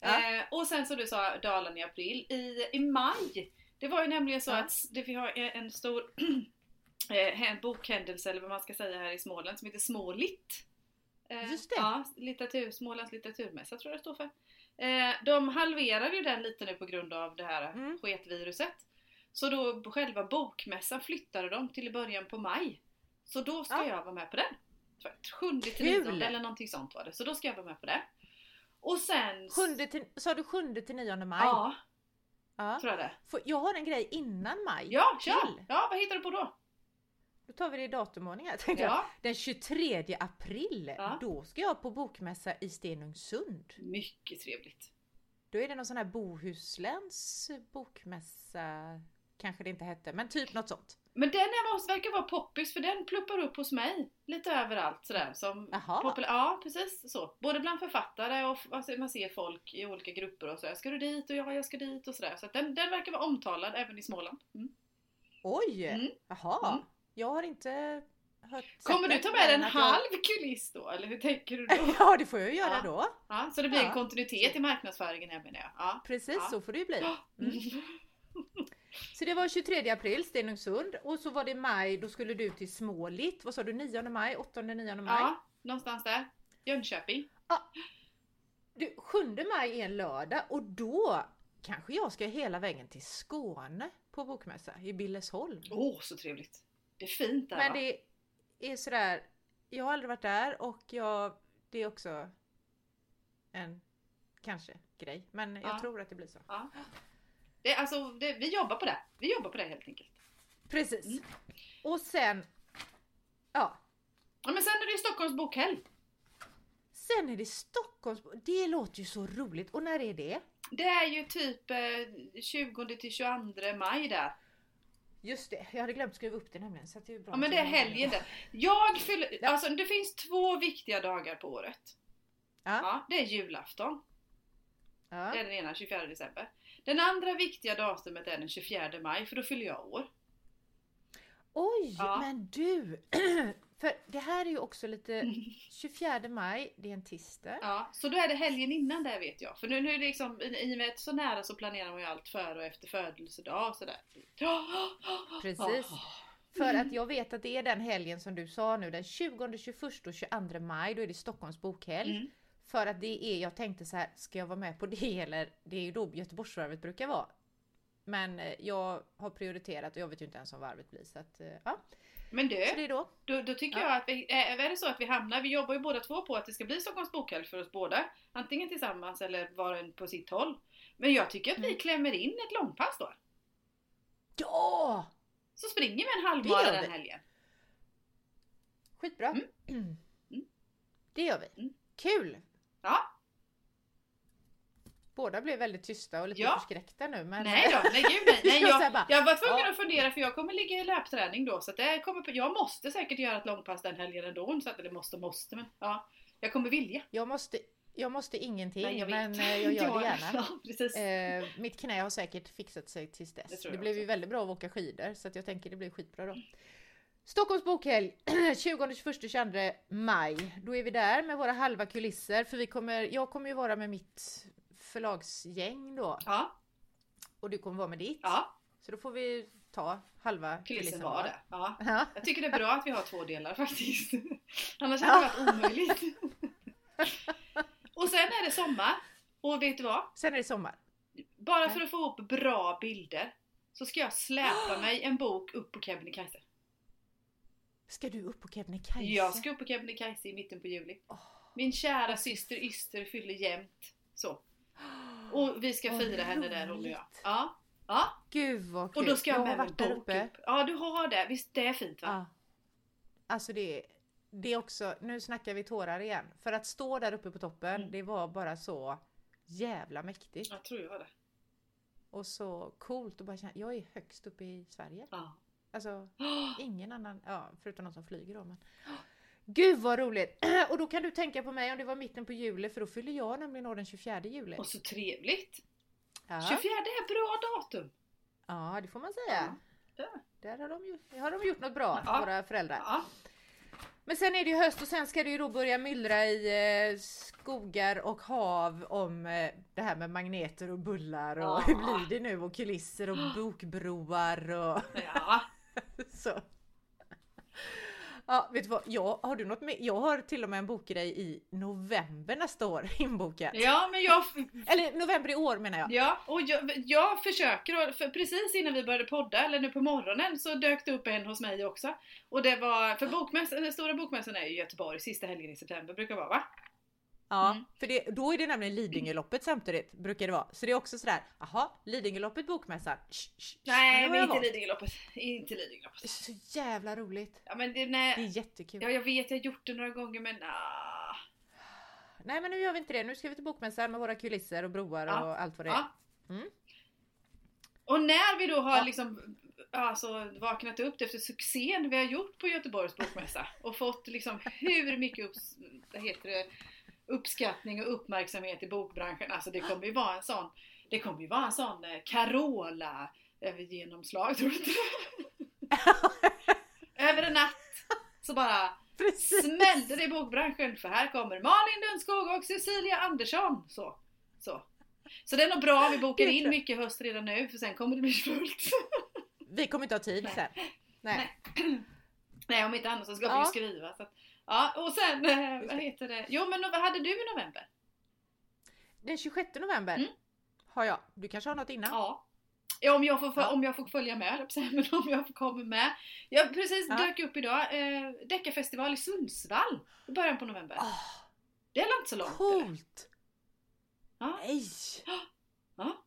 Ja. Eh, och sen så du sa Dalarna i april. I, I maj, det var ju nämligen så Ja. att det, vi har en stor eh, en bokhändelse eller vad man ska säga här i Småland som heter Smålitt. Eh, Just det. Ja, litteratur, Smålands litteraturmässa tror jag det står för. Eh, de halverade ju den lite nu på grund av det här Mm. sketviruset. Så då själva bokmässan flyttade de till början på maj. Så då ska Ja. jag vara med på den. Sjunde till Kul! nionde eller någonting sånt var det. Så då ska jag vara med på det. Och sen... Sjunde till, sa du 7 till 9 maj? Ja, Ja. tror jag det. För jag har en grej innan maj. Ja, kör! Ja, vad hittar du på då? Då tar vi det i datumordning här. tänkte jag. Ja, Den 23 april, Ja. då ska jag på bokmässa i Stenungsund. mycket trevligt. Då är det någon sån här Bohusläns bokmässa, kanske det inte hette, men typ något sånt. Men den måste, verkar vara poppis för den pluppar upp hos mig lite överallt sådär. Som populär, ja precis så. Både bland författare och alltså, man ser folk i olika grupper och sådär. Ska du dit? Och ja, jag ska dit och sådär. Så den, den verkar vara omtalad även i Småland. Mm. Oj! Mm. Jaha! Mm. Jag har inte hört Kommer du ta med dig en att jag- halv kuliss då? Eller hur tänker du då? Ja, det får jag ju göra Ja. då. Ja, så det blir en Ja. kontinuitet i marknadsföringen här menar jag. Ja. Precis Ja. så får det ju bli. Mm. Så det var 23 april, Stenungsund. Och så var det maj, då skulle du till Småligt. Vad sa du? 9 maj? 8-9 maj? ja, någonstans där. Jönköping. Du, 7 maj är en lördag och då kanske jag ska hela vägen till Skåne på bokmässa i Billesholm. Åh, så trevligt. Det är fint där Men det är sådär, jag har aldrig varit där och jag, det är också en kanske grej. Men jag Ja. tror att det blir så. Ja. Det, alltså, det, vi jobbar på det. Vi jobbar på det helt enkelt. Precis. Mm. Och sen, ja, Ja, men sen är det Stockholms bokhelg. sen är det Stockholms, det låter ju så roligt. Och när är det? Det är ju typ eh, 20 till 22 maj där. Just det, jag hade glömt skriva upp det nämligen. Så det är bra Ja men det är helgen där. Jag fyller, alltså det finns två viktiga dagar på året. Ja. Ja, det är julafton. Det Ja. är den ena, 24 december. Den andra viktiga datumet är den 24 maj för då fyller jag år. Oj, Ja. men du! För det här är ju också lite 24 maj, det är en tisdag. Ja, så då är det helgen innan där vet jag. För nu, nu är det liksom, i och med att så nära så planerar man ju allt före och efter födelsedag och sådär. Precis. För att jag vet att det är den helgen som du sa nu, den 20, 21 och 22 maj, då är det Stockholms bokhelg. Mm. För att det är, jag tänkte så här, ska jag vara med på det eller? Det är ju då Göteborgsvarvet brukar vara. Men eh, jag har prioriterat och jag vet ju inte ens om varvet blir så att, eh, ja. Men du, Så det är då. Då, då tycker Ja. jag att vi, är är det så att vi hamnar, vi jobbar ju båda två på att det ska bli Stockholms bokhelg för oss båda. Antingen tillsammans eller var en på sitt håll. Men jag tycker att vi Mm. klämmer in ett långpass då. Ja! Så springer vi en halvmara den helgen. Skitbra. Mm. Mm. Det gör vi. Mm. Kul! Ja, Båda blev väldigt tysta och lite Ja. förskräckta nu men... nej då, nej gud nej. nej Jag jag, säger bara, jag var tvungen ja. att fundera för jag kommer ligga i löpträning då så att det kommer, jag måste säkert göra ett långpass den helgen ändå. Så att, eller måste måste men ja. Jag kommer vilja. Jag måste, jag måste ingenting Nej, jag men eh, jag gör det gärna. Ja, precis. Eh, mitt knä har säkert fixat sig tills Det dess. Det, jag blev ju väldigt bra att åka skidor så att jag tänker det blir skitbra då. Stockholms bokhelg 20, 21, 22 maj. Då är vi där med våra halva kulisser för vi kommer, jag kommer ju vara med mitt förlagsgäng då Ja, och du kommer vara med ditt. ja. Så då får vi ta halva Kulissen var det. Ja. Ja. Jag tycker det är bra att vi har två delar faktiskt. Annars Ja. hade det varit omöjligt. Och sen är det sommar. Och vet du vad? Sen är det sommar. Bara för att få upp bra bilder så ska jag släpa mig en bok upp på Kebnekaise. Ska du upp på Kebnekaise? Jag ska upp på Kebnekaise i mitten på juli. Åh. Min kära syster Yster fyller jämt. Så. Och vi ska fira henne där hon och jag. Ja. ja. Gud vad kul! Och då ska jag, har med mig där uppe. upp. Ja du har det. Visst det är fint va? Ja. Alltså det, det är också, nu snackar vi tårar igen. För att stå där uppe på toppen, Mm. det var bara så jävla mäktigt. Jag tror jag det. Och så coolt att bara känna, jag är högst uppe i Sverige. Ja. Alltså ingen annan, ja förutom någon som flyger då men. Gud vad roligt! Och då kan du tänka på mig om det var mitten på juli för då fyller jag nämligen år den 24 juli. Och så trevligt. Ja, 24 är bra datum. ja det får man säga. Ja. Där har de, ju, har de gjort något bra, Ja. våra föräldrar. Ja. Men sen är det ju höst och sen ska det ju då börja myllra i eh, skogar och hav om eh, det här med magneter och bullar och Ja. hur blir det nu och kulisser och bokbroar och ja. så. Ja, vet du vad? Jag, har du något med? Jag har till och med en bokgrej i november nästa år inbokat. Ja men jag, Eller november i år menar jag. ja, och jag, jag försöker, för precis innan vi började podda, eller nu på morgonen, så dök det upp en hos mig också. Och det var, för bokmässan, den stora bokmässan är i Göteborg, sista helgen i september brukar vara va? Ja, Mm. för det, då är det nämligen Lidingöloppet samtidigt, brukar det vara. Så det är också sådär, jaha, Lidingöloppet bokmässan. Sh, sh. Nej, Men inte. Lidingöloppet. Inte Det är Lidingöloppet. så jävla roligt. Ja men det, Det nej. är jättekul. Ja, jag vet, jag har gjort det några gånger men ah. Nej men nu gör vi inte det, nu ska vi till bokmässan med våra kulisser och broar Ja. och allt vad det är. Ja. Mm. Och när vi då har Ja. liksom alltså, vaknat upp efter succén vi har gjort på Göteborgs bokmässa och fått liksom hur mycket upps, vad heter det, uppskattning och uppmärksamhet i bokbranschen. Alltså det kommer ju vara en sån, det kommer ju vara en sån eh, Carola över genomslag, tror du inte? Över en natt så bara Precis! smällde det i bokbranschen för här kommer Malin Lundskog och Cecilia Andersson. Så. Så. Så det är nog bra om vi bokar in mycket höst redan nu för sen kommer det bli fullt. Vi kommer inte ha tid Nej. sen. Nej. Nej om inte annat så ska vi Ja. ju skriva. Så att, ja och sen, eh, vad heter det? Jo men vad hade du i november? Den 26 november Mm. har jag. Du kanske har något innan? Ja. Ja, om jag får, Ja. om jag får följa med, men om jag komma med. Jag precis Ja. dök upp idag, eh, Deckarfestival i Sundsvall i början på november. Åh, Det är inte så långt. coolt! Ja. Nej!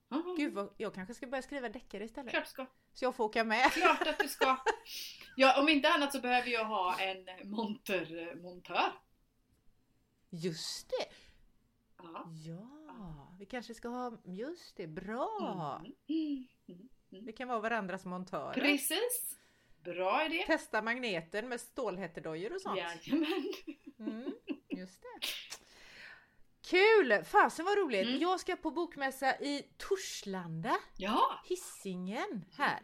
Ja. Gud vad, jag kanske ska börja skriva deckare istället. Klart ska. Så jag får åka med. Klart att du ska. Ja, om inte annat så behöver jag ha en monter, montör. Just det! Ja. Ja, vi kanske ska ha, just det, bra! Mm. Mm. Vi kan vara varandras montörer. Precis. Bra idé. Testa magneten med stålhättedojor och sånt. Jajamän. Mm, just det. Kul! Fasen vad roligt! Mm. Jag ska på bokmässa i Torslanda, Ja. Hisingen här.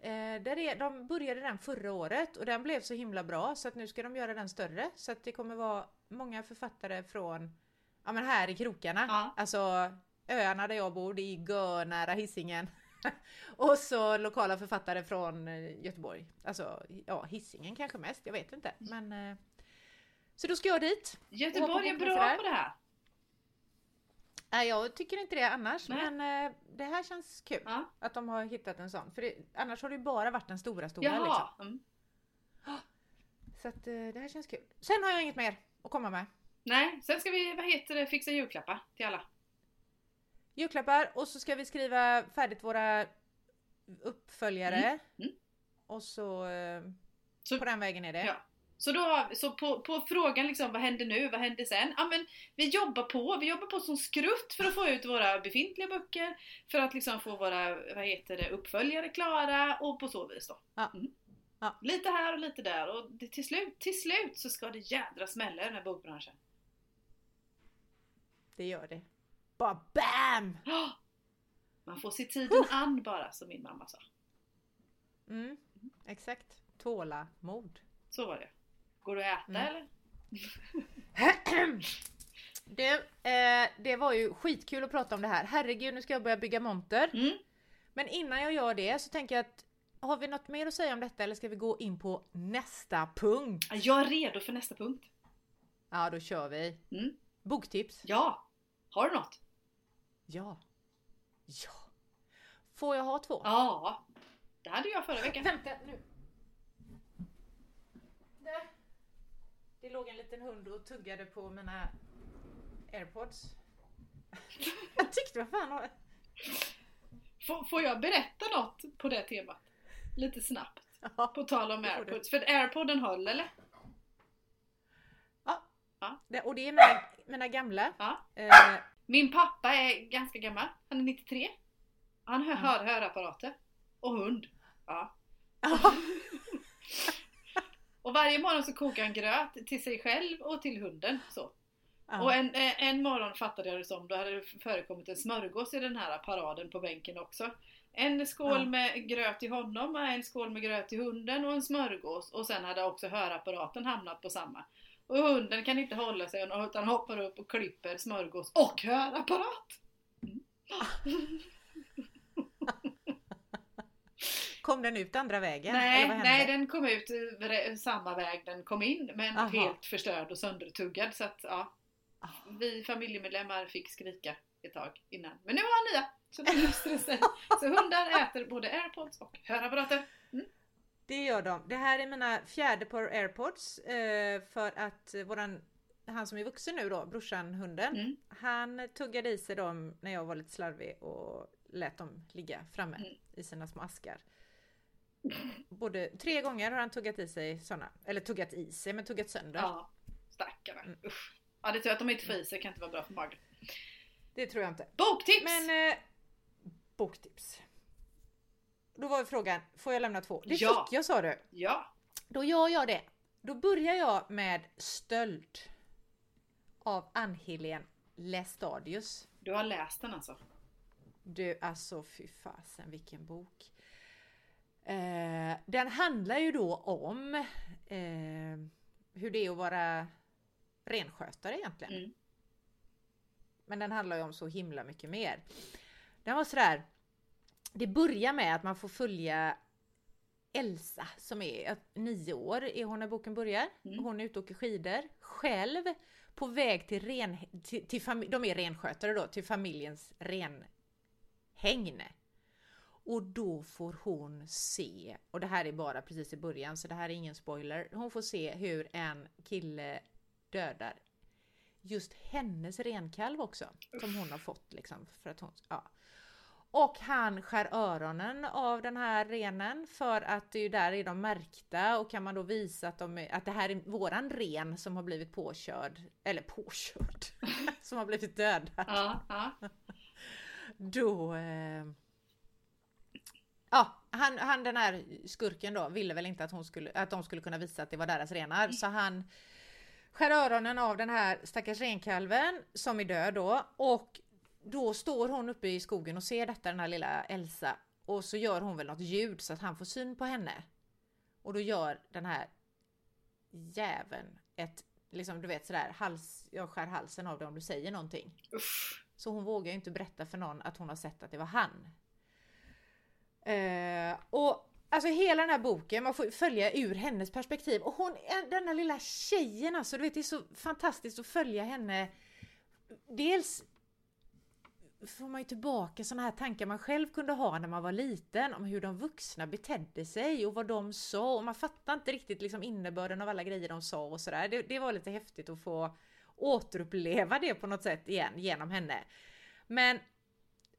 Eh, där är, de började den förra året och den blev så himla bra så att nu ska de göra den större. Så att det kommer vara många författare från, ja men här i krokarna. Ja. Alltså öarna där jag bor, det är görnära Hisingen. och så lokala författare från eh, Göteborg. Alltså ja, Hisingen kanske mest, jag vet inte. Men, eh, så då ska jag dit. Göteborg är bra på det här. Nej, jag tycker inte det annars, Nej. men eh, det här känns kul Ja. att de har hittat en sån. För det, annars har det ju bara varit den stora stora liksom. Jaha. Mm. Så att eh, det här känns kul. Sen har jag inget mer att komma med. Nej, sen ska vi, vad heter det, fixa julklappar till alla. Julklappar och så ska vi skriva färdigt våra uppföljare. Mm, mm. Och så, eh, Så- på den vägen är det. Ja. Så då har så på, på frågan liksom, vad händer nu, vad händer sen? Ja men vi jobbar på, vi jobbar på som skrutt för att få ut våra befintliga böcker, för att liksom få våra, vad heter det, uppföljare klara och på så vis då. Ja. Mm. Ja. Lite här och lite där och det, till, slut, till slut så ska det jädra smälla i den här bokbranschen. Det gör det. Bara BAM! Man får se tiden an bara, som min mamma sa. Mm, exakt. Tålamod. Så var det. Går det att äta Mm. eller? Du, eh, det var ju skitkul att prata om det här. Herregud, nu ska jag börja bygga monter. Mm. Men innan jag gör det så tänker jag att har vi något mer att säga om detta eller ska vi gå in på nästa punkt? Jag är redo för nästa punkt. Ja, då kör vi. Mm. Boktips? Ja! Har du något? Ja. Ja. Får jag ha två? Ja! Det hade jag förra veckan. Vänta nu. Där. Det låg en liten hund och tuggade på mina airpods. jag tyckte vad fan var Får, jag berätta något på det temat? Lite snabbt. Ja. På tal om airpods. För airpodden höll eller? Det, och det är mina, mina gamla. Ja. Eh, Min pappa är ganska gammal. Han är 93. Han hör, Mm. hör höraparater. Och hund. Ja. Och varje morgon så kokar han gröt till sig själv och till hunden. Så. ja. Och en, eh, en morgon fattade jag det som, då hade det förekommit en smörgås i den här paraden på bänken också. En skål Ja. med gröt till honom, en skål med gröt till hunden och en smörgås. Och sen hade också hörapparaten hamnat på samma. Och hunden kan inte hålla sig utan hoppar upp och klipper smörgås och hörapparat. Kom den ut andra vägen? nej, nej, den kom ut samma väg den kom in men Aha. helt förstörd och söndertuggad. Så att, ja, Ah. vi familjemedlemmar fick skrika ett tag innan. Men nu har han nya, så det löste det sig. Så hundar äter både airpods och hörapparater. Det gör de. Det här är mina fjärde par airpods eh, för att våran han som är vuxen nu då, brorsan hunden, Mm. han tuggade i sig dem när jag var lite slarvig och lät dem ligga framme Mm. i sina små askar. Både tre gånger har han tuggat i sig sådana, eller tuggat i sig men tuggat sönder. Ja, stackarna. Mm. Usch. Ja, det tror jag att de inte får i sig kan inte vara bra för magen. Det tror jag inte. Boktips! Men eh, boktips. Då var frågan, får jag lämna två? Det Ja. fick jag sa du. Ja, Då gör jag det. Då börjar jag med Stöld av Ann-Helén Lästadius. du har läst den alltså. Du, alltså fy fasen vilken bok. Eh, den handlar ju då om eh, hur det är att vara renskötare egentligen. Mm. Men den handlar ju om så himla mycket mer. Den var sådär. Det börjar med att man får följa Elsa som är nio år är hon när boken börjar. Mm. Hon är ute och åker skidor själv på väg till ren, till, till de är renskötare då, till familjens renhägn. Och då får hon se, och det här är bara precis i början så det här är ingen spoiler, hon får se hur en kille dödar just hennes renkalv också. Som hon har fått liksom. För att hon, ja. Och han skär öronen av den här renen för att det är ju där är de märkta och kan man då visa att, de är, att det här är våran ren som har blivit påkörd, eller påkörd, som har blivit dödad. Ja, ja. Då... Eh, ja, han, han den här skurken då ville väl inte att, hon skulle, att de skulle kunna visa att det var deras renar så han skär öronen av den här stackars renkalven som är död då och då står hon uppe i skogen och ser detta den här lilla Elsa och så gör hon väl något ljud så att han får syn på henne. Och då gör den här jäveln ett, liksom du vet sådär, hals, jag skär halsen av dig om du säger någonting. Usch. Så hon vågar ju inte berätta för någon att hon har sett att det var han. Eh, och alltså hela den här boken, man får följa ur hennes perspektiv. Och hon, den här lilla tjejen alltså, du vet det är så fantastiskt att följa henne. Dels får man ju tillbaka sådana här tankar man själv kunde ha när man var liten om hur de vuxna betedde sig och vad de sa och man fattar inte riktigt liksom innebörden av alla grejer de sa och sådär. Det, det var lite häftigt att få återuppleva det på något sätt igen genom henne. Men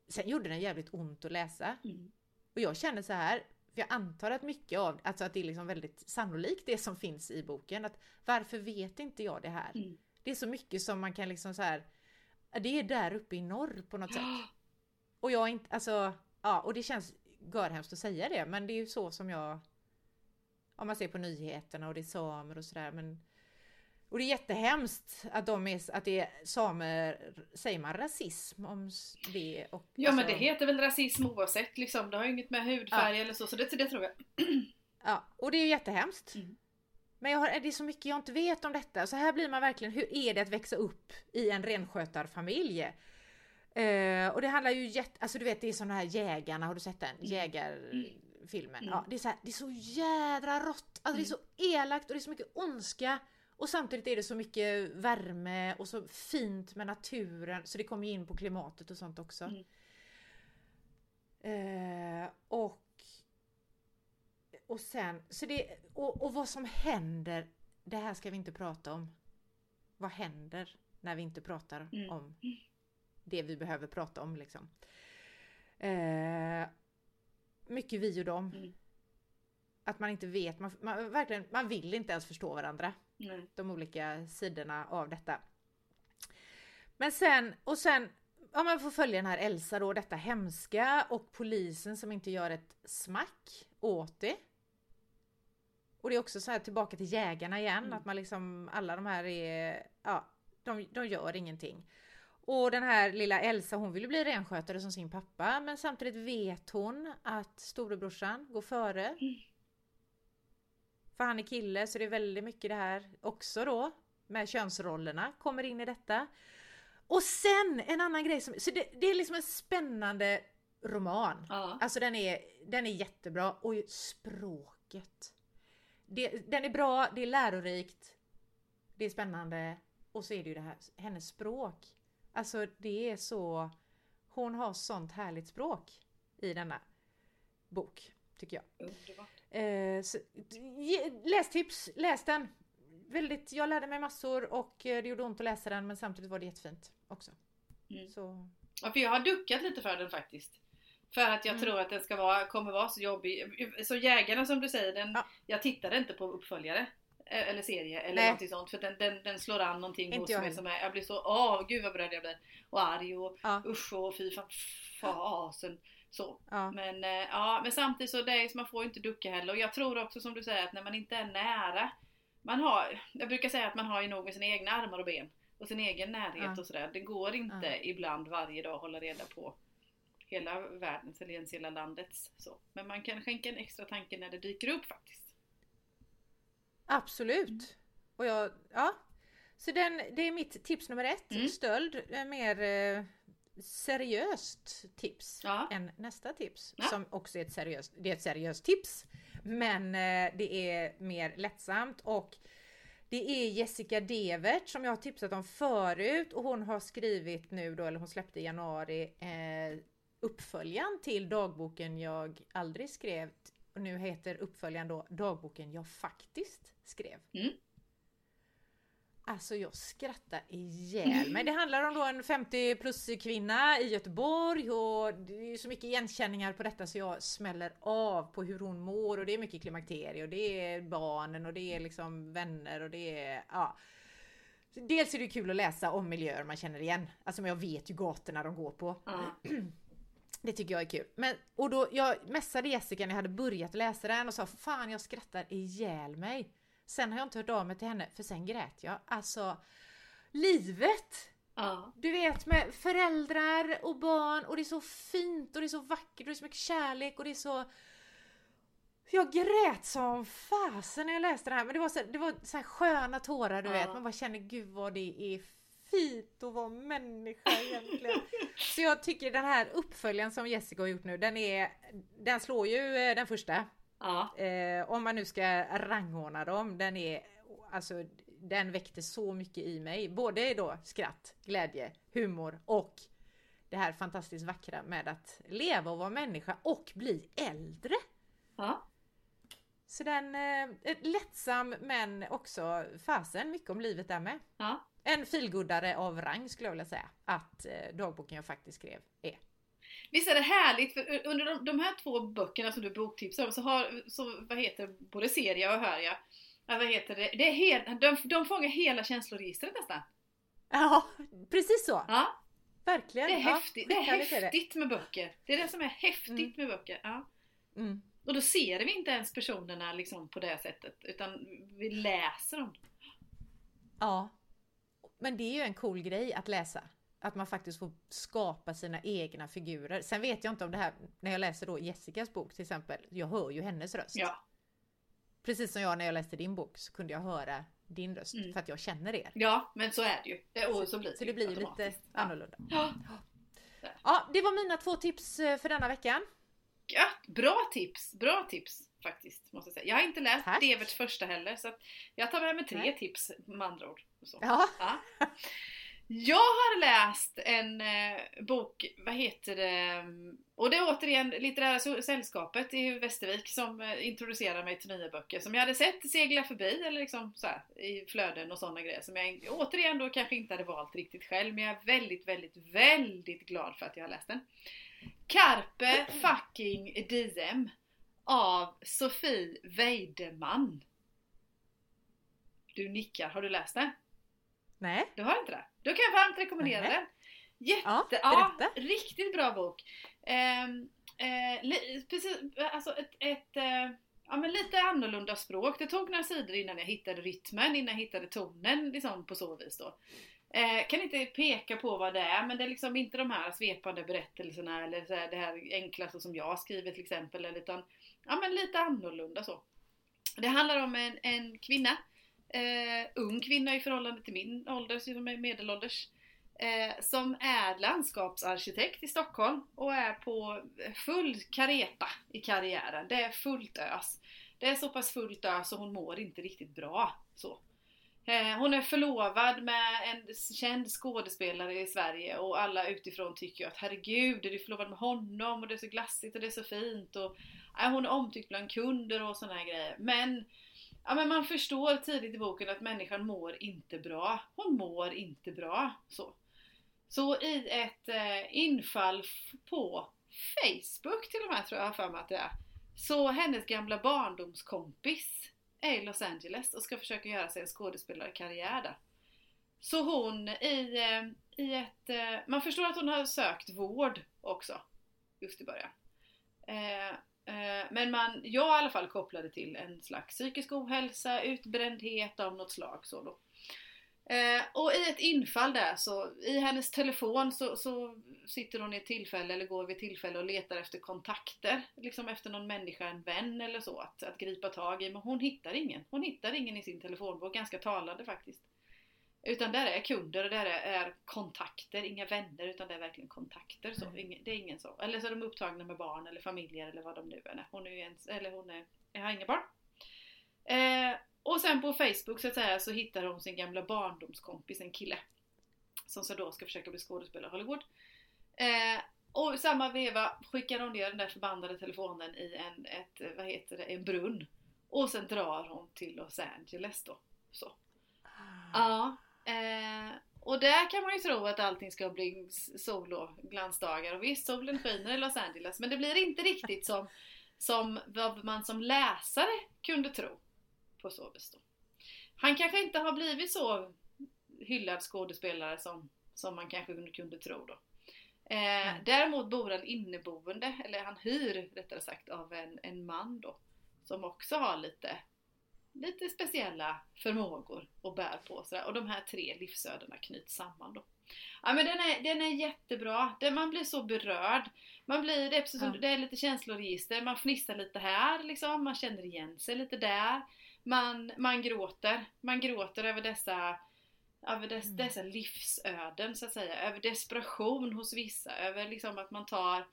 sen gjorde den jävligt ont att läsa. Mm. Och jag känner så här, för jag antar att mycket av, alltså att det är liksom väldigt sannolikt det som finns i boken. Att varför vet inte jag det här? Mm. Det är så mycket som man kan liksom så här, det är där uppe i norr på något sätt. Och jag inte, alltså, ja och det känns görhemskt att säga det men det är ju så som jag Om man ser på nyheterna och det är samer och sådär men Och det är jättehemskt att de är, att det är samer, säger man rasism om det? Och, Ja men alltså- det heter väl rasism oavsett liksom. Det har ju inget med hudfärg eller så, så det, det tror jag. Ja, och det är ju jättehemskt. Mm. Men jag har, det är så mycket jag inte vet om detta. Så här blir man verkligen, hur är det att växa upp i en renskötarfamilj? Eh, och det handlar ju jätte, alltså du vet det är såna här jägarna, har du sett den? Jägarfilmen. Mm. Ja, det är så här, det är så jädra rått, alltså det är så elakt och det är så mycket ondska. Och samtidigt är det så mycket värme och så fint med naturen så det kommer ju in på klimatet och sånt också. Mm. Eh, och och sen, så det, och, och vad som händer, det här ska vi inte prata om. Vad händer när vi inte pratar Mm. om det vi behöver prata om liksom. Eh, mycket vi och dem. Mm. Att man inte vet, man, man, verkligen, man vill inte ens förstå varandra Nej. de olika sidorna av detta. Men sen, och sen, ja man får följa den här Elsa då, detta hemska och polisen som inte gör ett smack åt det. Och det är också så här tillbaka till jägarna igen, Mm. att man liksom, alla de här är, ja, de, de gör ingenting. Och den här lilla Elsa hon vill bli renskötare som sin pappa men samtidigt vet hon att storebrorsan går före. Mm. För han är kille så det är väldigt mycket det här också då med könsrollerna kommer in i detta. Och sen en annan grej som, så det, det är liksom en spännande roman. Ja. Alltså den är, den är jättebra och språket. Det, den är bra, det är lärorikt, det är spännande och så är det ju det här, hennes språk. Alltså det är så, hon har sånt härligt språk i denna bok, tycker jag. Eh, så, lästips, läs den! väldigt, jag lärde mig massor och eh, det gjorde ont att läsa den men samtidigt var det jättefint också. Mm. Så, Ja, för jag har duckat lite för den faktiskt. För att jag Mm. tror att den ska vara, kommer vara så jobbig. Så Jägarna som du säger, den, Ja. jag tittade inte på uppföljare. eh, Eller serie eller Nej. någonting sånt. För den, den, den slår an någonting Inte hos mig heller. som är, jag blir så, åh gud vad berörd jag blir. Och arg och ja, usch och fy fan, fasen. Så. ja, Men, eh, ja, men samtidigt så det är, man får inte ducka heller. Och jag tror också som du säger att när man inte är nära. Man har, jag brukar säga att man har ju nog med sina egna armar och ben. Och sin egen närhet Ja. och sådär. Det går inte Ja. ibland varje dag att hålla reda på hela världens eller ens hela landets. Så. Men man kan skänka en extra tanke när det dyker upp faktiskt. absolut. Och jag, ja. Så den, det är mitt tips nummer ett. Mm. Stöld, är mer eh, seriöst tips Ja. än nästa tips. Ja. Som också är ett seriöst, det är ett seriöst tips. Men eh, det är mer lättsamt och det är Jessica Devert som jag har tipsat om förut och hon har skrivit nu då, eller hon släppte i januari eh, uppföljaren till dagboken jag aldrig skrev och nu heter uppföljaren då dagboken jag faktiskt skrev. Mm. Alltså jag skrattar ihjäl mig. Det handlar om då en 50 plus kvinna i Göteborg och det är så mycket igenkänningar på detta så jag smäller av på hur hon mår och det är mycket klimakterie och det är barnen och det är liksom vänner och det är ja. Dels är det kul att läsa om miljöer man känner igen. Alltså men jag vet ju gatorna de går på. Ja. Det tycker jag är kul. Men, och då, jag messade Jessica när jag hade börjat läsa den och sa fan jag skrattar ihjäl mig. Sen har jag inte hört av mig till henne för sen grät jag. Alltså livet! Ja. Du vet med föräldrar och barn och det är så fint och det är så vackert och det är så mycket kärlek och det är så... Jag grät som fasen när jag läste det här men det var så, det var så här sköna tårar du Ja. vet. Man bara känner gud vad det är fint att vara människa egentligen. så jag tycker den här uppföljaren som Jessica har gjort nu den är... Den slår ju eh, den första. Ja. Eh, om man nu ska rangordna dem, den är alltså den väckte så mycket i mig. Både då skratt, glädje, humor och det här fantastiskt vackra med att leva och vara människa och bli äldre. Ja. Så den eh, lättsam men också fasen mycket om livet där med. Ja. En filguddare av rang skulle jag vilja säga att eh, dagboken jag faktiskt skrev är. Visst är det härligt, för under de, de här två böckerna som du boktipsar om så har, så, vad heter både serie och hör jag, ja, vad heter det, det är helt, de, de fångar hela känsloregistret nästan. Ja, precis så! Ja, Verkligen! det är, ja, häftigt, det är häftigt med böcker. Det är det som är häftigt Mm. med böcker. Ja. Mm. Och då ser vi inte ens personerna liksom på det sättet, utan vi läser dem. Ja. Men det är ju en cool grej att läsa. Att man faktiskt får skapa sina egna figurer. Sen vet jag inte om det här, när jag läser då Jessicas bok till exempel, jag hör ju hennes röst. Ja, Precis som jag när jag läste din bok så kunde jag höra din röst Mm. för att jag känner er. ja men så är det ju. Det, och så blir det, Så det blir ju lite automatiskt. Ja. annorlunda. Ja. Ja, det var mina två tips eh, för denna veckan. Gött! Bra tips! Bra tips faktiskt, måste jag säga. Jag har inte läst Tack. Deverts första heller, så att jag tar med mig tre Nej. tips med andra ord. Så. Ja, Ja. Jag har läst en eh, bok, vad heter det? Och det är återigen Litterära Sällskapet i Västervik som eh, introducerar mig till nya böcker som jag hade sett segla förbi eller liksom så här, i flöden och sådana grejer som jag återigen då kanske inte hade valt riktigt själv men jag är väldigt, väldigt, väldigt glad för att jag har läst den. Carpe fucking diem av Sofie Weidemann. Du nickar, har du läst den? Nej. Du har inte det? Då kan jag varmt rekommendera Nej. den. Jätte, Ja, ja, riktigt bra bok. Ehm, eh, li, precis, alltså ett, ett eh, ja, men lite annorlunda språk. Det tog några sidor innan jag hittade rytmen, innan jag hittade tonen liksom på så vis då. Eh, kan inte peka på vad det är, men det är liksom inte de här svepande berättelserna eller så här, det här enkla så som jag skriver till exempel, utan ja, men lite annorlunda så. Det handlar om en, en kvinna, eh, ung kvinna i förhållande till min ålder, som är medelålders, eh, som är landskapsarkitekt i Stockholm och är på full kareta i karriären. Det är fullt ös. Det är så pass fullt ös så hon mår inte riktigt bra. Så. Eh, hon är förlovad med en känd skådespelare i Sverige och alla utifrån tycker att herregud, är du förlovad med honom och det är så glassigt och det är så fint och eh, hon är omtyckt bland kunder och såna här grejer. Men ja, men man förstår tidigt i boken att människan mår inte bra. Hon mår inte bra. Så, så i ett eh, infall på Facebook till och med tror jag har för mig att det är. Så hennes gamla barndomskompis är i Los Angeles och ska försöka göra sig en skådespelarkarriär där. Så hon i, eh, i ett... Eh, man förstår att hon har sökt vård också. Just i början. Eh, Eh, men man, jag i alla fall kopplade till en slags psykisk ohälsa, utbrändhet av något slag. Så då. Eh, och i ett infall där så, i hennes telefon så, så sitter hon i ett tillfälle eller går vid tillfälle och letar efter kontakter. Liksom efter någon människa, en vän eller så att, att gripa tag i. Men hon hittar ingen. Hon hittar ingen i sin telefonbok, ganska talande faktiskt. Utan där är kunder och där är, kontakter, inga vänner utan det är verkligen kontakter. Så. Mm. Det är ingen så. Eller så är de upptagna med barn eller familjer eller vad de nu är. Hon är ens, eller hon är, jag har inga barn. Eh, och sen på Facebook så att säga så hittar hon sin gamla barndomskompis, en kille. Som så då ska försöka bli skådespelare i Hollywood. Eh, och i samma veva skickar hon ner den där förbannade telefonen i en, ett, vad heter det, en brunn. Och sen drar hon till Los Angeles då. Så. Ja. Eh, och där kan man ju tro att allting ska bli sol och glansdagar. Och visst, solen skiner i Los Angeles. Men det blir inte riktigt som, som vad man som läsare kunde tro. På så vis då. Han kanske inte har blivit så hyllad skådespelare som, som man kanske kunde- kunde tro då. Eh, Mm. Däremot bor han inneboende, eller han hyr rättare sagt av en, en man då. Som också har lite, lite speciella förmågor och bär på. Sådär. Och de här tre livsödena knyts samman då. Ja men den är, den är jättebra. Den, man blir så berörd. Man blir, det, är precis som, Ja. det är lite känsloregister, man fnissar lite här liksom, man känner igen sig lite där. Man, man gråter. Man gråter över dessa över dess, Mm. dessa livsöden så att säga, över desperation hos vissa, över liksom att man tar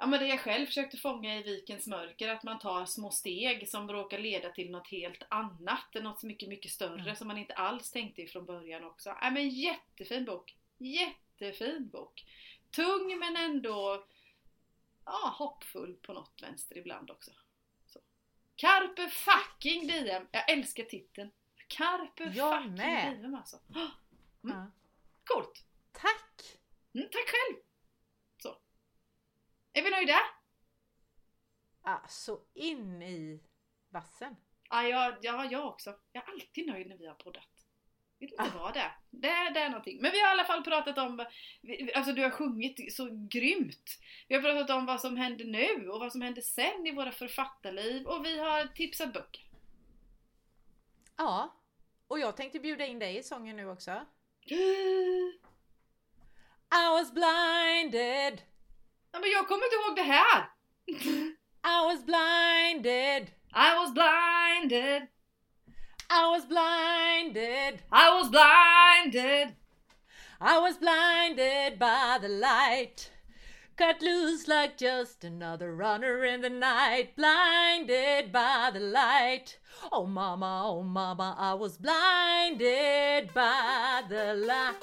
Ja men det jag själv försökte fånga i Vikens mörker, att man tar små steg som råkar leda till något helt annat, något mycket, mycket större Mm. som man inte alls tänkte ifrån början också. Ja men jättefin bok! Jättefin bok! Tung men ändå ja, hoppfull på något vänster ibland också. Så. Carpe fucking diem! Jag älskar titeln! Carpe Jag fucking med. diem alltså! Ja. Coolt! Tack! Mm, tack själv! Är vi nöjda? Ja, så in i vassen. Ja, jag, ja, jag också. Jag är alltid nöjd när vi har poddat. Vet inte vad det är. Det, är- det är någonting. Men vi har i alla fall pratat om, alltså du har sjungit så grymt. Vi har pratat om vad som händer nu och vad som händer sen i våra författarliv och vi har tipsat böcker. Ja, och jag tänkte bjuda in dig i sången nu också. I was blinded, Ja, men jag kommer inte ihåg det här! I was blinded, I was blinded, I was blinded, I was blinded. I was blinded by the light. Cut loose like just another runner in the night, blinded by the light. Oh mama, oh mama, I was blinded by the light.